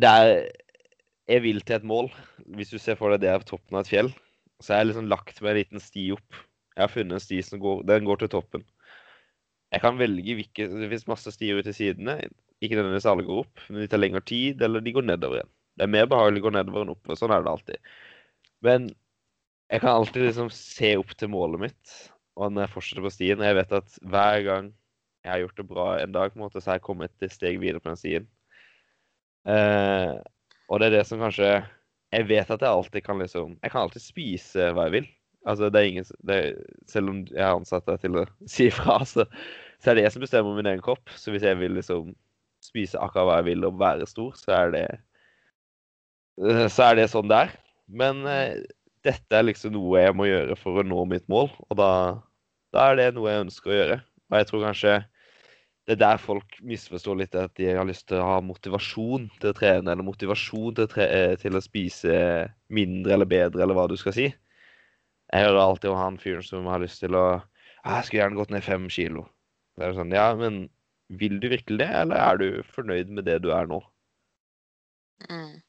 Det er Jeg vil til et mål. Hvis du ser for deg det er på toppen av et fjell, så har jeg liksom lagt meg en liten sti opp. Jeg har funnet en sti som går Den går til toppen. Jeg kan velge hvilke Det finnes masse stier ut til sidene. Ikke nødvendigvis alle går opp, men de tar lengre tid, eller de går nedover igjen. Det er mer behagelig å gå nedover enn oppover. Sånn er det alltid. Men jeg kan alltid liksom se opp til målet mitt, og når jeg fortsetter på stien Jeg vet at hver gang jeg har gjort det bra en dag, på en måte, så har jeg kommet et steg videre på den stien. Eh, og det er det som kanskje Jeg vet at jeg alltid kan liksom Jeg kan alltid spise hva jeg vil. Altså, det er ingen det er, Selv om jeg har ansatt til å <laughs> si ifra, så, så er det jeg som bestemmer min egen kropp. Så hvis jeg vil liksom spise akkurat hva jeg vil og være stor, så er det eh, Så er det sånn det er. Men eh, dette er liksom noe jeg må gjøre for å nå mitt mål, og da, da er det noe jeg ønsker å gjøre. Og jeg tror kanskje det er der folk misforstår litt at de har lyst til å ha motivasjon til å trene, eller motivasjon til å, tre eh, til å spise mindre eller bedre, eller hva du skal si. Jeg hører alltid om han fyren som har lyst til å «Ah, 'Jeg skulle gjerne gått ned fem kilo'. Det er sånn, ja, men vil du virkelig det, eller er du fornøyd med det du er nå? Mm.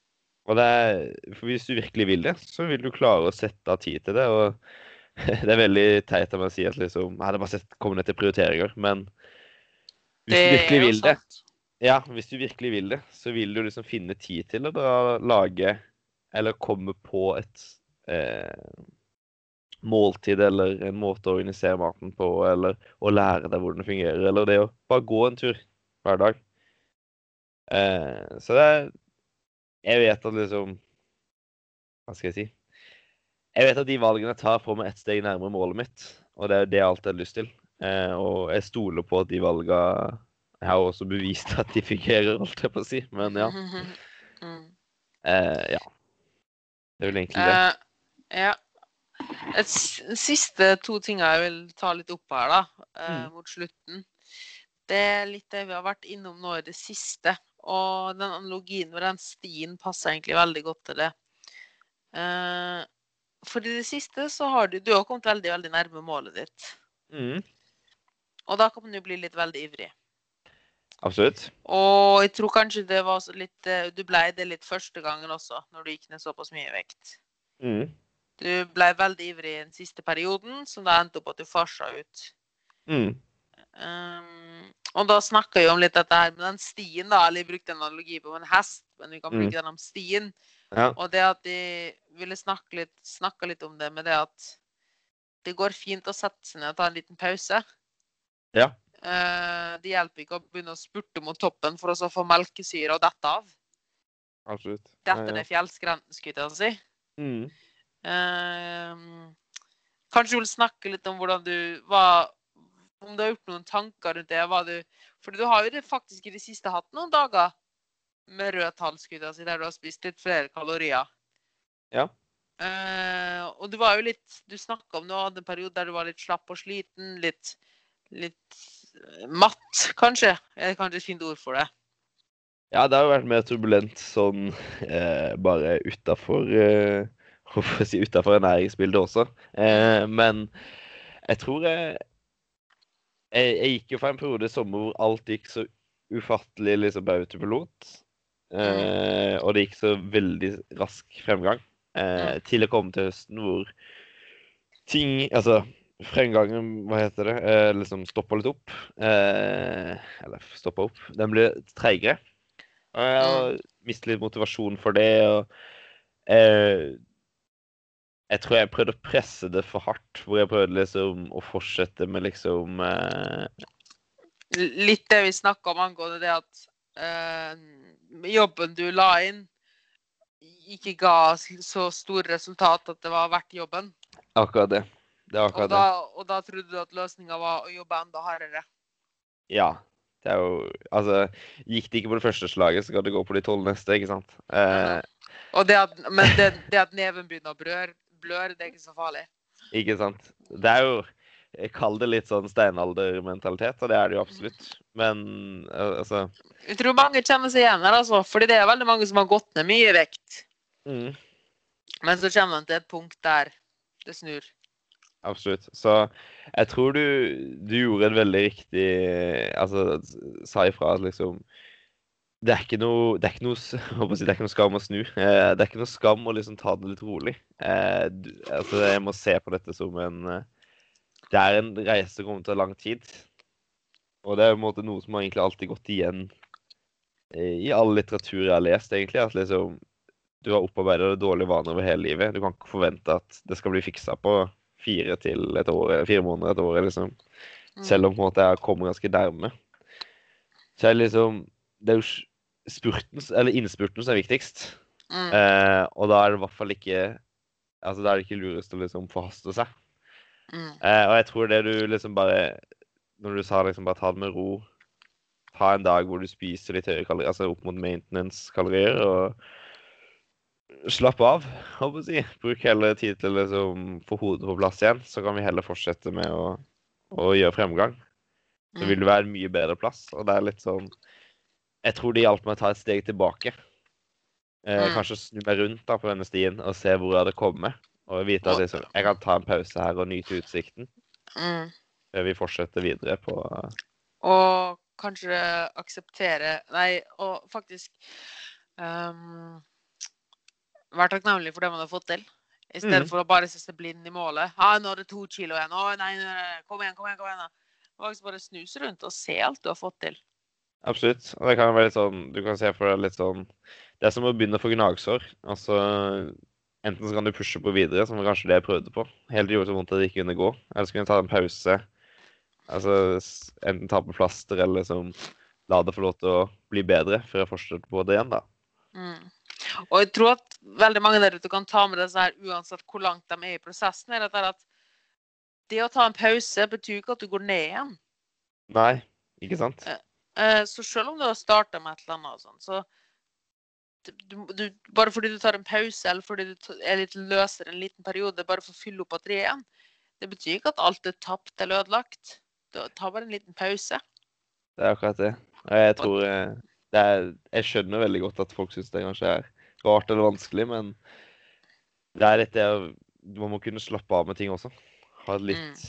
Og det er, for hvis du virkelig vil det, så vil du klare å sette av tid til det. Og <laughs> det er veldig teit av meg å si at liksom, jeg hadde bare sett komme ned til prioriteringer, men hvis du virkelig vil det, ja, hvis du virkelig vil det, så vil du liksom finne tid til å lage, eller komme på et eh, måltid, eller en måte å organisere maten på, eller å lære deg hvordan det fungerer, eller det å bare gå en tur hver dag. Eh, så det er Jeg vet at liksom Hva skal jeg si? Jeg vet at de valgene jeg tar, får meg ett steg nærmere målet mitt. Og det er det jeg alltid har lyst til. Eh, og jeg stoler på at de valga Jeg har også bevist at de fungerer, holdt jeg på å si. Men ja. <laughs> Mm. Eh, ja. Det er vel egentlig det. Uh, ja. Et siste to ting jeg vil ta litt opp her, da, eh, Mm. mot slutten. Det er litt det vi har vært innom nå i det siste. Og den analogien med den stien passer egentlig veldig godt til det. Eh, for i det siste så har du Du har kommet veldig, veldig nærme målet ditt. Mm, Og da kan man jo bli litt veldig ivrig. absolutt. Og jeg tror kanskje det var litt eh, Du ble det litt første gangen også, når du gikk ned såpass mye vekt. Mm, Du ble veldig ivrig i den siste perioden, som da endte opp at du farsa ut. mm, Um, og da snakka vi om litt dette her med den stien, da. Eller jeg brukte en analogi på en hest, men vi kan Mm. bruke den om stien. ja. Og det at de ville snakke litt, snakke litt om det med det at det går fint å sette seg ned og ta en liten pause. Ja. Uh, det hjelper ikke å begynne å spurte mot toppen for å få melkesyre og dette av. Absolutt. Dette Ja, ja. er fjellskrenten, skulle jeg til å si. Mm. Ehm, kanskje du vil snakke litt om hvordan du hva, Om du har gjort noen tanker rundt det? Hva du, for du har jo det faktisk i det siste hatt noen dager med rød tallskudd, altså der du har spist litt flere kalorier. Ja. Eh, og du var jo litt Du snakka om du hadde en periode der du var litt slapp og sliten. Litt, litt eh, matt, kanskje. Er kanskje et fint ord for det. Ja, det har jo vært mer turbulent sånn eh, bare utafor eh, Hvorfor si utafor ernæringsbildet også. Eh, men jeg tror jeg, jeg Jeg gikk jo for en periode i sommer hvor alt gikk så ufattelig liksom på autopilot. Eh, og det gikk så veldig rask fremgang. Eh, til å komme til høsten hvor ting Altså fremgangen, hva heter det, eh, liksom stoppa litt opp. Eh, eller stoppa opp. Den ble treigere. Og jeg har mistet litt motivasjon for det. og eh, Jeg tror jeg prøvde å presse det for hardt. Hvor jeg prøvde liksom å fortsette med liksom eh, litt det vi snakka om angående det at eh, jobben du la inn, ikke ga så store resultat at det var verdt jobben. Akkurat det. Det er Og da, og da trodde du at løsninga var å jobbe enda hardere. Ja. Det er jo Altså, gikk det ikke på det første slaget, så kan det gå på de tolv neste, ikke sant? Eh, Og det at, men det, det at neven begynner å blør, blør, det er ikke så farlig. ikke sant? Det er jo Jeg kaller det litt sånn steinaldermentalitet, og det er det jo absolutt. Men altså Jeg tror mange kjenner seg igjen her, altså. Fordi det er veldig mange som har gått ned mye vekt. mm. Men så kommer man til et punkt der det snur. Absolutt. Så jeg tror du, du gjorde en veldig riktig Altså, sa ifra at liksom Det er ikke noe Det er ikke noe, <laughs> si, det er ikke noe skam å snu. Eh, Det er ikke noe skam å liksom ta det litt rolig. Eh, du, altså, jeg må se på dette som en eh, Det er en reise som kommer til å ta lang tid. Og det er på en måte noe som har egentlig alltid gått igjen i all litteratur jeg har lest, egentlig. At liksom du har opparbeida dårlige vaner over hele livet. Du kan ikke forvente at det skal bli fiksa på fire til et år, fire måneder, et år, liksom. Mm. Selv om på en måte jeg kommer ganske nærme. Så jeg det liksom Det er jo spurten, eller innspurten som er viktigst. Mm. Eh, og da er det i hvert fall ikke Altså, da er det ikke lurest å liksom forhaste seg. Mm. Eh, og jeg tror det du liksom bare Når du sa liksom bare ta det med ro Ta en dag hvor du spiser litt høyere kalorier, altså opp mot maintenance-kalorier, og slapp av, håper jeg å si. Bruk heller tid til å liksom få hodet på plass igjen, så kan vi heller fortsette med å, å gjøre fremgang. Så vil du være en mye bedre plass. Og det er litt sånn Jeg tror det hjalp meg å ta et steg tilbake. Eh, Mm. Kanskje snu meg rundt da på denne stien og se hvor jeg hadde kommet. Og vite at liksom, jeg kan ta en pause her og nyte utsikten. Mm. Før vi fortsetter videre på Og kanskje akseptere Nei, og faktisk um, Være takknemlig for det man har fått til. I stedet Mhm. for å bare se seg blind i målet. Ah, 'Nå er det to kilo igjen.' Å, nei, nei, nei, kom igjen, kom igjen. kom igjen. da. Faktisk bare snuse rundt og se alt du har fått til. Absolutt. Og det kan være litt sånn Du kan se for deg litt sånn Det er som å begynne å få gnagsår. Altså Enten så kan du pushe på videre, som kanskje det jeg prøvde på. Helt gjorde det så vondt at det ikke kunne gå. Eller så kunne jeg ta en pause. Altså enten ta på plaster eller liksom la det få lov til å bli bedre før jeg fortsetter på det igjen, da. Mm. Og jeg tror at veldig mange der ute kan ta med det så her, uansett hvor langt de er i prosessen, er dette at det å ta en pause betyr ikke at du går ned igjen. Nei, ikke sant? Eh, Så selv om du har starta med et eller annet, og sånn, så du, du, Bare fordi du tar en pause, eller fordi du er litt løsere en liten periode, bare for å fylle opp batteriet igjen, det betyr ikke at alt er tapt eller ødelagt. Du tar bare en liten pause. Det er akkurat det. Og jeg tror eh, er, Jeg skjønner veldig godt at folk syns det kanskje er rart eller vanskelig, men det er litt det Man må kunne slappe av med ting også. Ha et litt,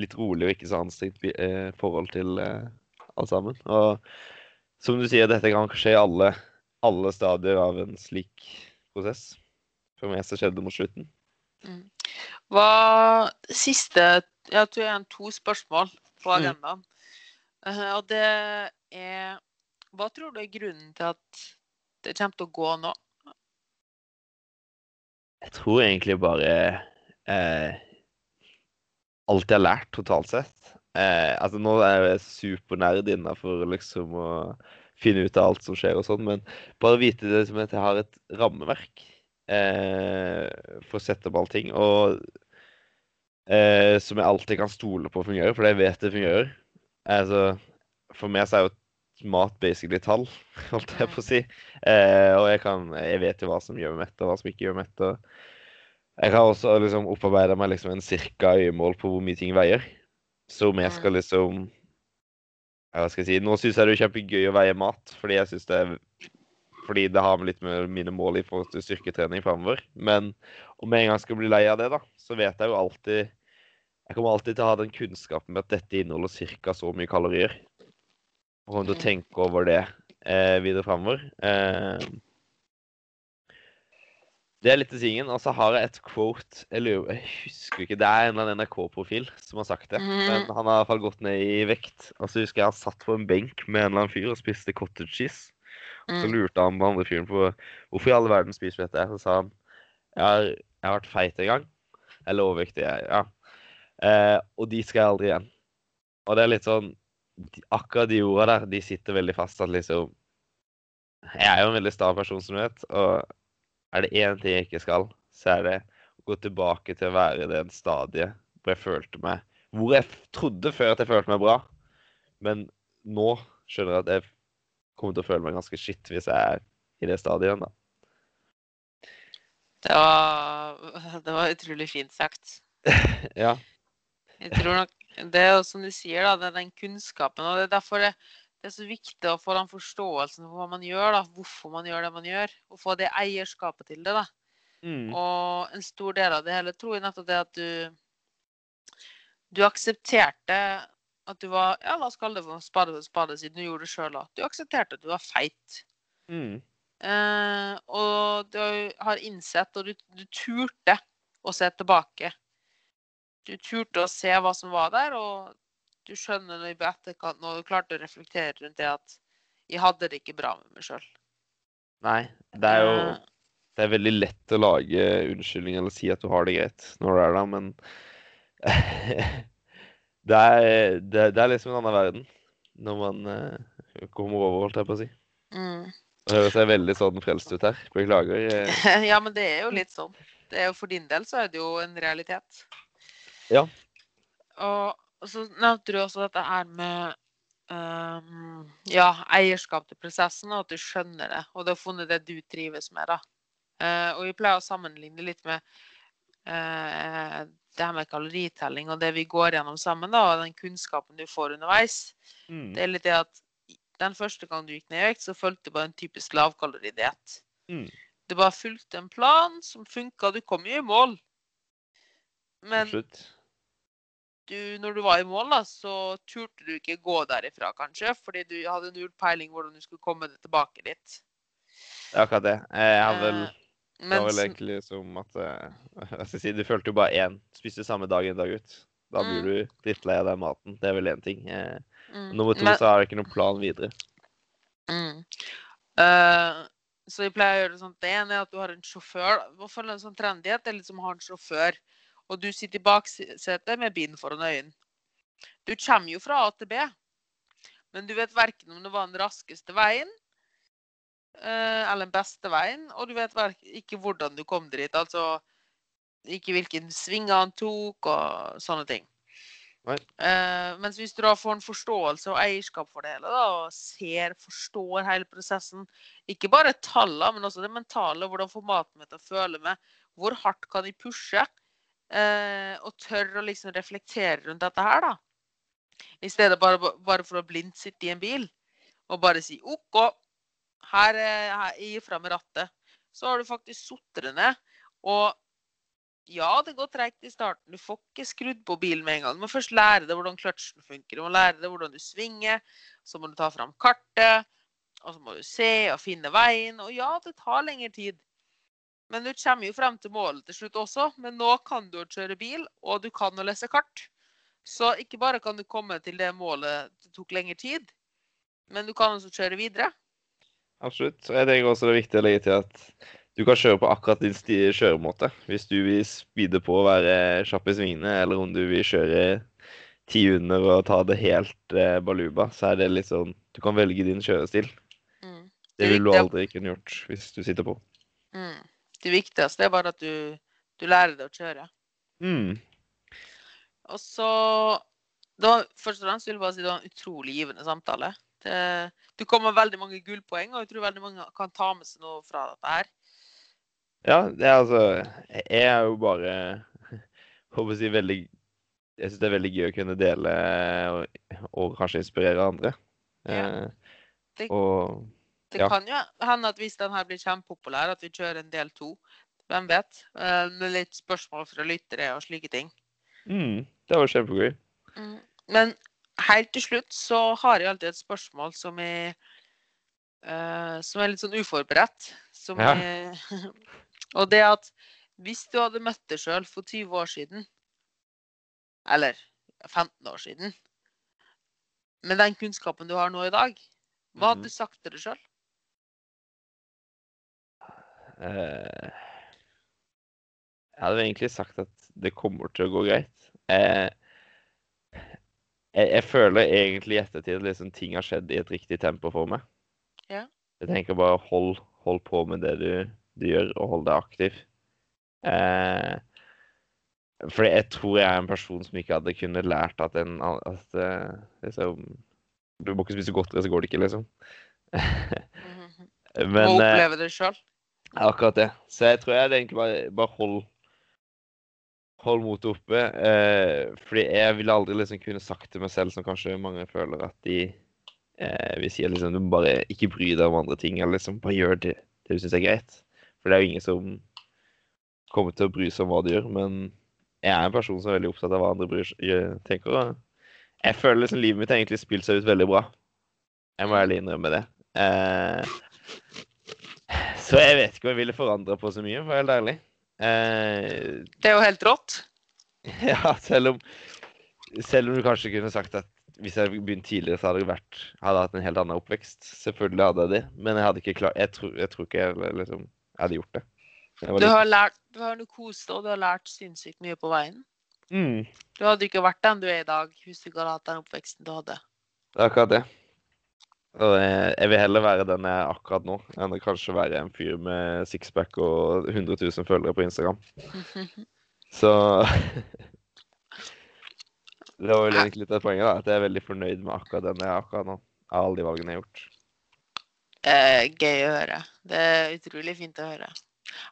litt rolig og ikke så anstrengt eh, forhold til alt sammen. Og som du sier, dette kan skje i alle, alle stadier av en slik prosess. For meg så skjedde det mot slutten. Mm. Hva siste Jeg tror jeg har to spørsmål på Mm. agendaen. Eh, og det er Hva tror du er grunnen til at det kommer til å gå nå? Jeg tror egentlig bare eh, alt jeg har lært totalt sett. Eh, altså nå er jeg supernerd innafor liksom å finne ut av alt som skjer og sånn, men bare vite det som at jeg har et rammeverk eh, for å sette opp allting, og eh, som jeg alltid kan stole på fungerer, for jeg vet det fungerer. Altså, for meg så er jo mat basically tall, <laughs> holdt jeg på å si. Eh, og jeg kan Jeg vet jo hva som gjør meg mett, og hva som ikke gjør meg mett. og Jeg har også liksom opparbeida meg liksom en cirka øyemål på hvor mye ting veier. Så om jeg skal liksom ja, Hva skal jeg si Nå syns jeg det er kjempegøy å veie mat, fordi jeg syns det er fordi det har litt med mine mål i forhold til styrketrening framover. Men om jeg en gang skal bli lei av det, da, så vet jeg jo alltid Jeg kommer alltid til å ha den kunnskapen med at dette inneholder ca. så mye kalorier. Og kommer til å tenke over det eh, videre framover. Eh, det er litt til tingen. Og så har jeg et quote Jeg lurer Jeg husker ikke. Det er en eller annen NRK-profil som har sagt det. Mhm. Men han har i hvert fall gått ned i vekt. Og så husker jeg han satt på en benk med en eller annen fyr og spiste cottage cheese. Og Så Mm. lurte han på andre fyren på hvorfor i all verden spiser vi dette. Så sa han jeg har, jeg har vært feit en gang. Eller overvektig, ja. Eh, og de skal jeg aldri igjen. Og det er litt sånn Akkurat de orda der, de sitter veldig fast. At liksom Jeg er jo en veldig sta person, som du vet. Og er det én ting jeg ikke skal, så er det å gå tilbake til å være i den stadiet hvor jeg følte meg Hvor jeg trodde før at jeg følte meg bra. Men nå skjønner jeg at jeg kommer til å føle meg ganske skitt hvis jeg er i det stadiet igjen, da. Det var, <laughs> det var utrolig fint sagt. <laughs> Ja. Jeg tror nok Det er som du sier, da, det er den kunnskapen. Og det er derfor det, det er så viktig å få den forståelsen for hva man gjør, da, hvorfor man gjør det man gjør. Og få det eierskapet til det. da. Mm. Og en stor del av det hele tror jeg nettopp det at du Du aksepterte at du var Ja, la oss kalle det for spade for spade, siden du gjorde det sjøl da. Du aksepterte at du var feit. Mm. Eh, og du har innsett, og du, du turte å se tilbake. Du turte å se hva som var der, og du skjønner når i etterkant, når du klarte å reflektere rundt det at jeg hadde det ikke bra med meg sjøl. Nei, det er jo Det er veldig lett å lage unnskyldning eller si at du har det greit når du er der, men <laughs> det, er, det, det er liksom en annen verden når man uh, kommer over, holdt jeg på å si. mm. Det høres jeg veldig sånn frelst ut her. Beklager. eh. <laughs> Ja, men det er jo litt sånn. Det er jo For din del så er det jo en realitet. Ja. Og så nevnte du også dette her med um, ja, eierskap til prosessen, og at du skjønner det. Og du har funnet det du trives med, da. Uh, og vi pleier å sammenligne litt med uh, det her med kaloritelling og det vi går gjennom sammen, da, og den kunnskapen du får underveis. Mm. Det er litt det at den første gang du gikk ned i vekt, så fulgte du bare en typisk lavkaloridiett. Mm. Du bare fulgte en plan som funka, du kom jo i mål. Men Absolutt. Du, når du var i mål, da, så turte du ikke gå derifra, kanskje, fordi du hadde null peiling hvordan du skulle komme deg tilbake dit. Det er akkurat det. Jeg har vel Eh, Det var vel egentlig som at <laughs> jeg skal si, du følte jo bare én. Spiste samme dag en dag ut. Da blir Mm. du drittlei av den maten. Det er vel én ting. Eh, mm, nummer to men- så har jeg ikke noen plan videre. Mm. Uh, så jeg pleier å gjøre det sånn det ene er at du har en sjåfør. Hvorfor er det en sånn trendighet det er litt som å ha en sjåfør, og du sitter i baksetet med bind foran øynene. Du kommer jo fra A til B, men du vet verken om det var den raskeste veien, eh, eller den beste veien, og du vet ikke hvordan du kom dit. Altså ikke hvilken svinger han tok, og sånne ting. Nei. Eh, mens hvis du da får en forståelse og eierskap for det hele, da, og ser, forstår hele prosessen, ikke bare tallene, men også det mentale, hvordan får maten min til å føle meg, hvor hardt kan jeg pushe, eh, og tør å liksom reflektere rundt dette her, da. I stedet bare, bare for å blindt sitte i en bil og bare si OK, her, eh, her gir fra meg rattet. Så har du faktisk satt ned. Og ja, det går tregt i starten. Du får ikke skrudd på bilen med en gang. Du må først lære deg hvordan kløtsjen funker. Du må lære deg hvordan du svinger. Så må du ta fram kartet. Og så må du se og finne veien. Og ja, det tar lengre tid. Men du kommer jo frem til målet til slutt også. Men nå kan du å kjøre bil, og du kan å lese kart. Så ikke bare kan du komme til det målet det tok lengre tid, men du kan også kjøre videre. Absolutt. Og jeg tenker også det er viktig å legge til at du kan kjøre på akkurat din kjøremåte. Hvis du vil speede på og være kjapp i svingene, eller om du vil kjøre ti under og ta det helt eh, baluba, så er det litt sånn Du kan velge din kjørestil. Mm. Det vil du aldri kunne gjort hvis du sitter på. Mm. Det viktigste er bare at du, du lærer deg å kjøre. Mm. Og så da, Først og fremst vil jeg bare si det var en utrolig givende samtale. Det, du kom med veldig mange gullpoeng, og jeg tror veldig mange kan ta med seg noe fra dette her. Ja, det er altså Jeg er jo bare <laughs> Håper å si veldig Jeg syns det er veldig gøy å kunne dele og, og kanskje inspirere andre. Ja. Eh, Det- og Det Ja. kan jo hende at hvis den her blir kjempepopulær, at vi kjører en del to. Hvem vet? Eh, Med litt spørsmål fra lyttere og slike ting. mm, Det var kjempegøy. Mm. Men helt til slutt så har jeg alltid et spørsmål som er uh, Som er litt sånn uforberedt. Som Ja. er, <laughs> og det at hvis du hadde møtt deg sjøl for 20 år siden, eller 15 år siden, med den kunnskapen du har nå i dag, hva hadde Mhm. du sagt til deg sjøl? Eh, jeg hadde egentlig sagt at det kommer til å gå greit. Jeg, jeg, jeg føler egentlig i ettertid at liksom ting har skjedd i et riktig tempo for meg. Ja. Jeg tenker bare hold, hold på med det du, du gjør, og hold deg aktiv. Eh, for jeg tror jeg er en person som ikke hadde kunnet lært at en at, eh, liksom, Du må ikke spise godteri, så går det ikke, liksom. <laughs> Må Men eh, oppleve det sjøl. Akkurat det. Så jeg tror jeg hadde egentlig bare, bare hold, hold motet oppe. Eh, fordi jeg ville aldri liksom kunne sagt til meg selv, som kanskje mange føler, at de eh, vil si at liksom, du bare ikke bry deg om andre ting. Eller liksom bare gjør det, det du syns er greit. For det er jo ingen som kommer til å bry seg om hva du gjør. Men jeg er en person som er veldig opptatt av hva andre bryr, tenker. Og jeg føler liksom livet mitt har egentlig spilt seg ut veldig bra. Jeg må ærlig innrømme det. Eh, så jeg vet ikke om jeg ville forandra på så mye, for å være helt ærlig. Eh, Det er jo helt rått. <laughs> ja, selv om, selv om du kanskje kunne sagt at hvis jeg hadde begynt tidligere, så hadde jeg vært, hadde hatt en helt annen oppvekst. Selvfølgelig hadde jeg det, men jeg hadde ikke klart Jeg, tror- jeg tror ikke jeg liksom, jeg hadde gjort det. Jeg Du har lært, du har nå kost og du har lært sinnssykt mye på veien. mm, Du hadde ikke vært den du er i dag hvis du ikke hadde hatt den oppveksten du hadde. det er akkurat det. Og jeg, vil heller være den jeg er akkurat nå, enn å kanskje være en fyr med sixpack og 100 000 følgere på Instagram. <laughs> Så <laughs> Det var vel egentlig litt av poenget, da. At jeg er veldig fornøyd med akkurat den jeg er akkurat nå. Av alle de valgene jeg har gjort. Eh, gøy å høre. Det er utrolig fint å høre.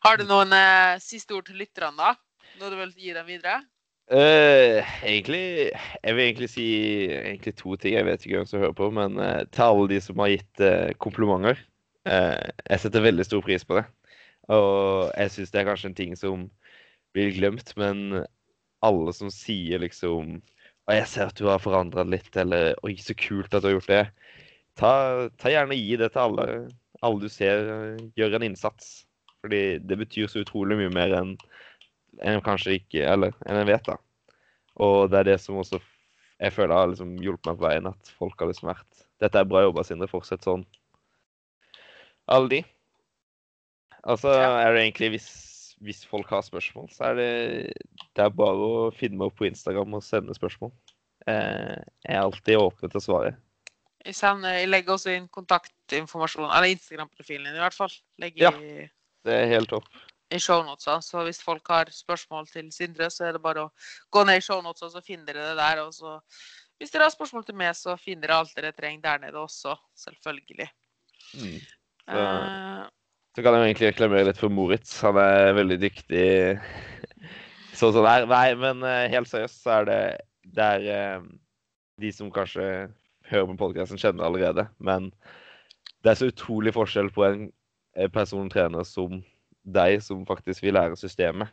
Har du noen eh, siste ord til lytterne, da? Noe du vil gi dem videre? Eh, egentlig Jeg vil egentlig si egentlig to ting. Jeg vet ikke hvem som hører på, men uh, til alle de som har gitt uh, komplimenter. Eh, jeg setter veldig stor pris på det. Og jeg syns det er kanskje en ting som blir glemt, men alle som sier liksom Og jeg ser at du har forandra litt, eller Oi, så kult at du har gjort det. Ta, ta gjerne gi det til alle, alle du ser eh, gjør en innsats. Fordi det betyr så utrolig mye mer enn enn kanskje ikke Eller enn en vet, da. Og det er det som også jeg føler har liksom hjulpet meg på veien, at folk har liksom vært Dette er bra jobba, Sindre. Fortsett sånn. Alle de. Altså er det egentlig hvis, hvis folk har spørsmål, så er det Det er bare å finne meg opp på Instagram og sende spørsmål. Eh, jeg er alltid åpen til å svare. Jeg, sender, jeg legger også inn kontaktinformasjon, eller Instagram-profilen din i hvert fall. Legger Ja. i, Det er helt topp. I shownotesa. Så hvis folk har spørsmål til Sindre, så er det bare å gå ned i shownotesa, så finner dere det der. Og så hvis dere har spørsmål til meg, så finner dere alt dere trenger der nede også. Selvfølgelig. Mm. Så- uh, Så kan jeg egentlig reklamere litt for Moritz. Han er veldig dyktig sånn som det er. Nei, men eh, helt seriøst så er det Det er eh, de som kanskje hører på podkasten, kjenner allerede. Men det er så utrolig forskjell på en person trener som deg, som faktisk vil lære systemet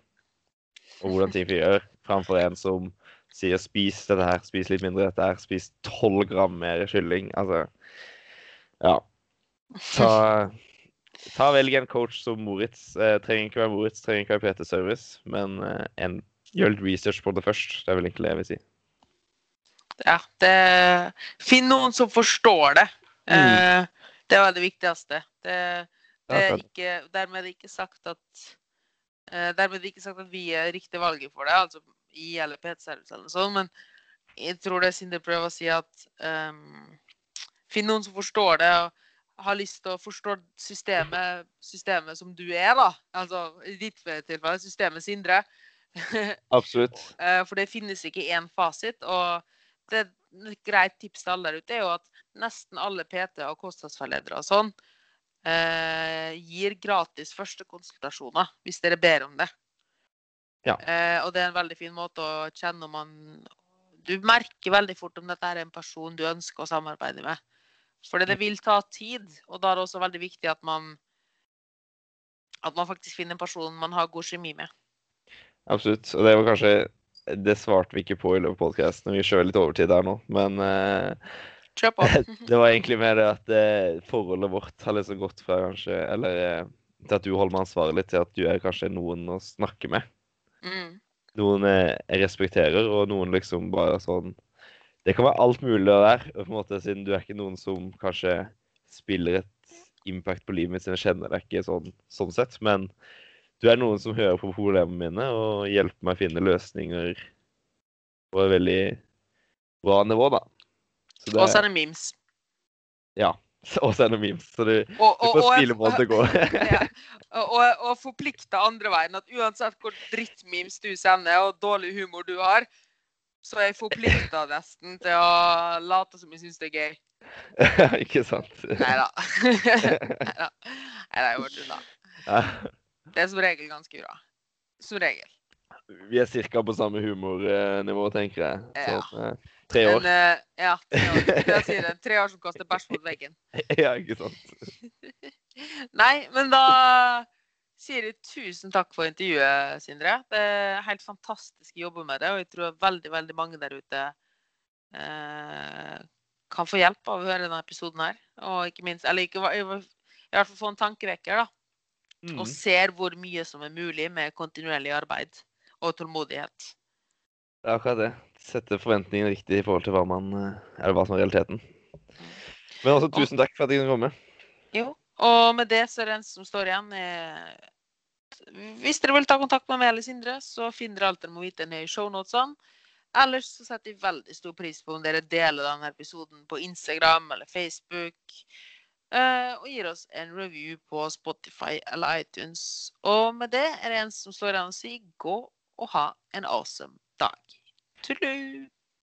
og hvordan ting gjør, framfor en som sier 'spis dette her, spis litt mindre dette her, spis 12 gram mer kylling'. Altså Ja. Ta Ta Velg en coach som Moritz. Eh, trenger ikke være Moritz, trenger ikke være PT Service, men eh, en, gjør litt research på det først. Det er vel egentlig det jeg vil si. ja, det Finn noen som forstår det. Mm. Eh, det var det viktigste. Det, er ikke, dermed er ikke sagt at eh, Dermed er ikke sagt at vi er riktig valget for det, altså i eller PT-service eller noe sånt, men jeg tror det Sindre prøver å si at um, Finn noen som forstår det og har lyst til å forstå systemet, systemet som du er, da. Altså i ditt tilfelle systemet Sindre. <laughs> Absolutt. Eh, For det finnes ikke én fasit. Og det et greit tips til alle der ute er jo at nesten alle PT og kostholdsveiledere og sånn eh, gir gratis første konsultasjoner hvis dere ber om det. Ja. Eh, og det er en veldig fin måte å kjenne om man Du merker veldig fort om dette er en person du ønsker å samarbeide med. Fordi det vil ta tid, og da er det også veldig viktig at man at man faktisk finner en person man har god kjemi med. Absolutt. Og det var kanskje Det svarte vi ikke på i løpet av podkasten. Vi kjører litt overtid her nå, men eh, Kjør på. <laughs> det var egentlig mer det at eh, forholdet vårt har liksom gått fra kanskje Eller eh, til at du holder meg ansvarlig, til at du er kanskje noen å snakke med. Mm. Noen eh, jeg respekterer, og noen liksom bare sånn Det kan være alt mulig der, på en måte, siden du er ikke noen som kanskje spiller et impact på livet mitt siden jeg kjenner deg ikke sånn, sånn sett, men du er noen som hører på problemene mine og hjelper meg å finne løsninger på et veldig bra nivå, da. Så det, Og så det memes. Ja. <laughs> Og så er det memes, så du, og, Og, du får spille mål til det går. <laughs> ja, og, og, forplikte andre veien. At uansett hvor drittmemes du sender, og dårlig humor du har, så er jeg forplikta <laughs> nesten til å late som jeg syns det er gøy. ikke sant? Nei da. Nei da. Jeg det er bare tull, Det er som regel ganske bra. Som regel. Vi er ca. på samme humornivå, tenker jeg. Ja. Tre år. En, uh, ja, tre år. Det sier det. Tre år som kaster bæsj mot veggen. <laughs> Ja, ikke sant. <laughs> Nei, men da sier jeg tusen takk for intervjuet, Sindre. Det er helt fantastisk å jobbe med det, og jeg tror veldig, veldig mange der ute uh, kan få hjelp av å høre denne episoden her. Og ikke minst, eller ikke, i hvert fall få en tankevekker, da. Mm. Og ser hvor mye som er mulig med kontinuerlig arbeid og tålmodighet. Det er akkurat det. Sette forventningene riktig i forhold til hva man eh, Eller hva som er realiteten. Men også tusen takk for at jeg kunne komme. Jo, og med det så er det en som står igjen. eh, Hvis dere vil ta kontakt med meg eller Sindre, så finner dere alt dere må vite ned i shownotene. Ellers så setter jeg veldig stor pris på om dere deler denne episoden på Instagram eller Facebook. eh, og gir oss en review på Spotify eller iTunes. Og med det er det en som står igjen og sier gå og ha en awesome dag. Toodaloo.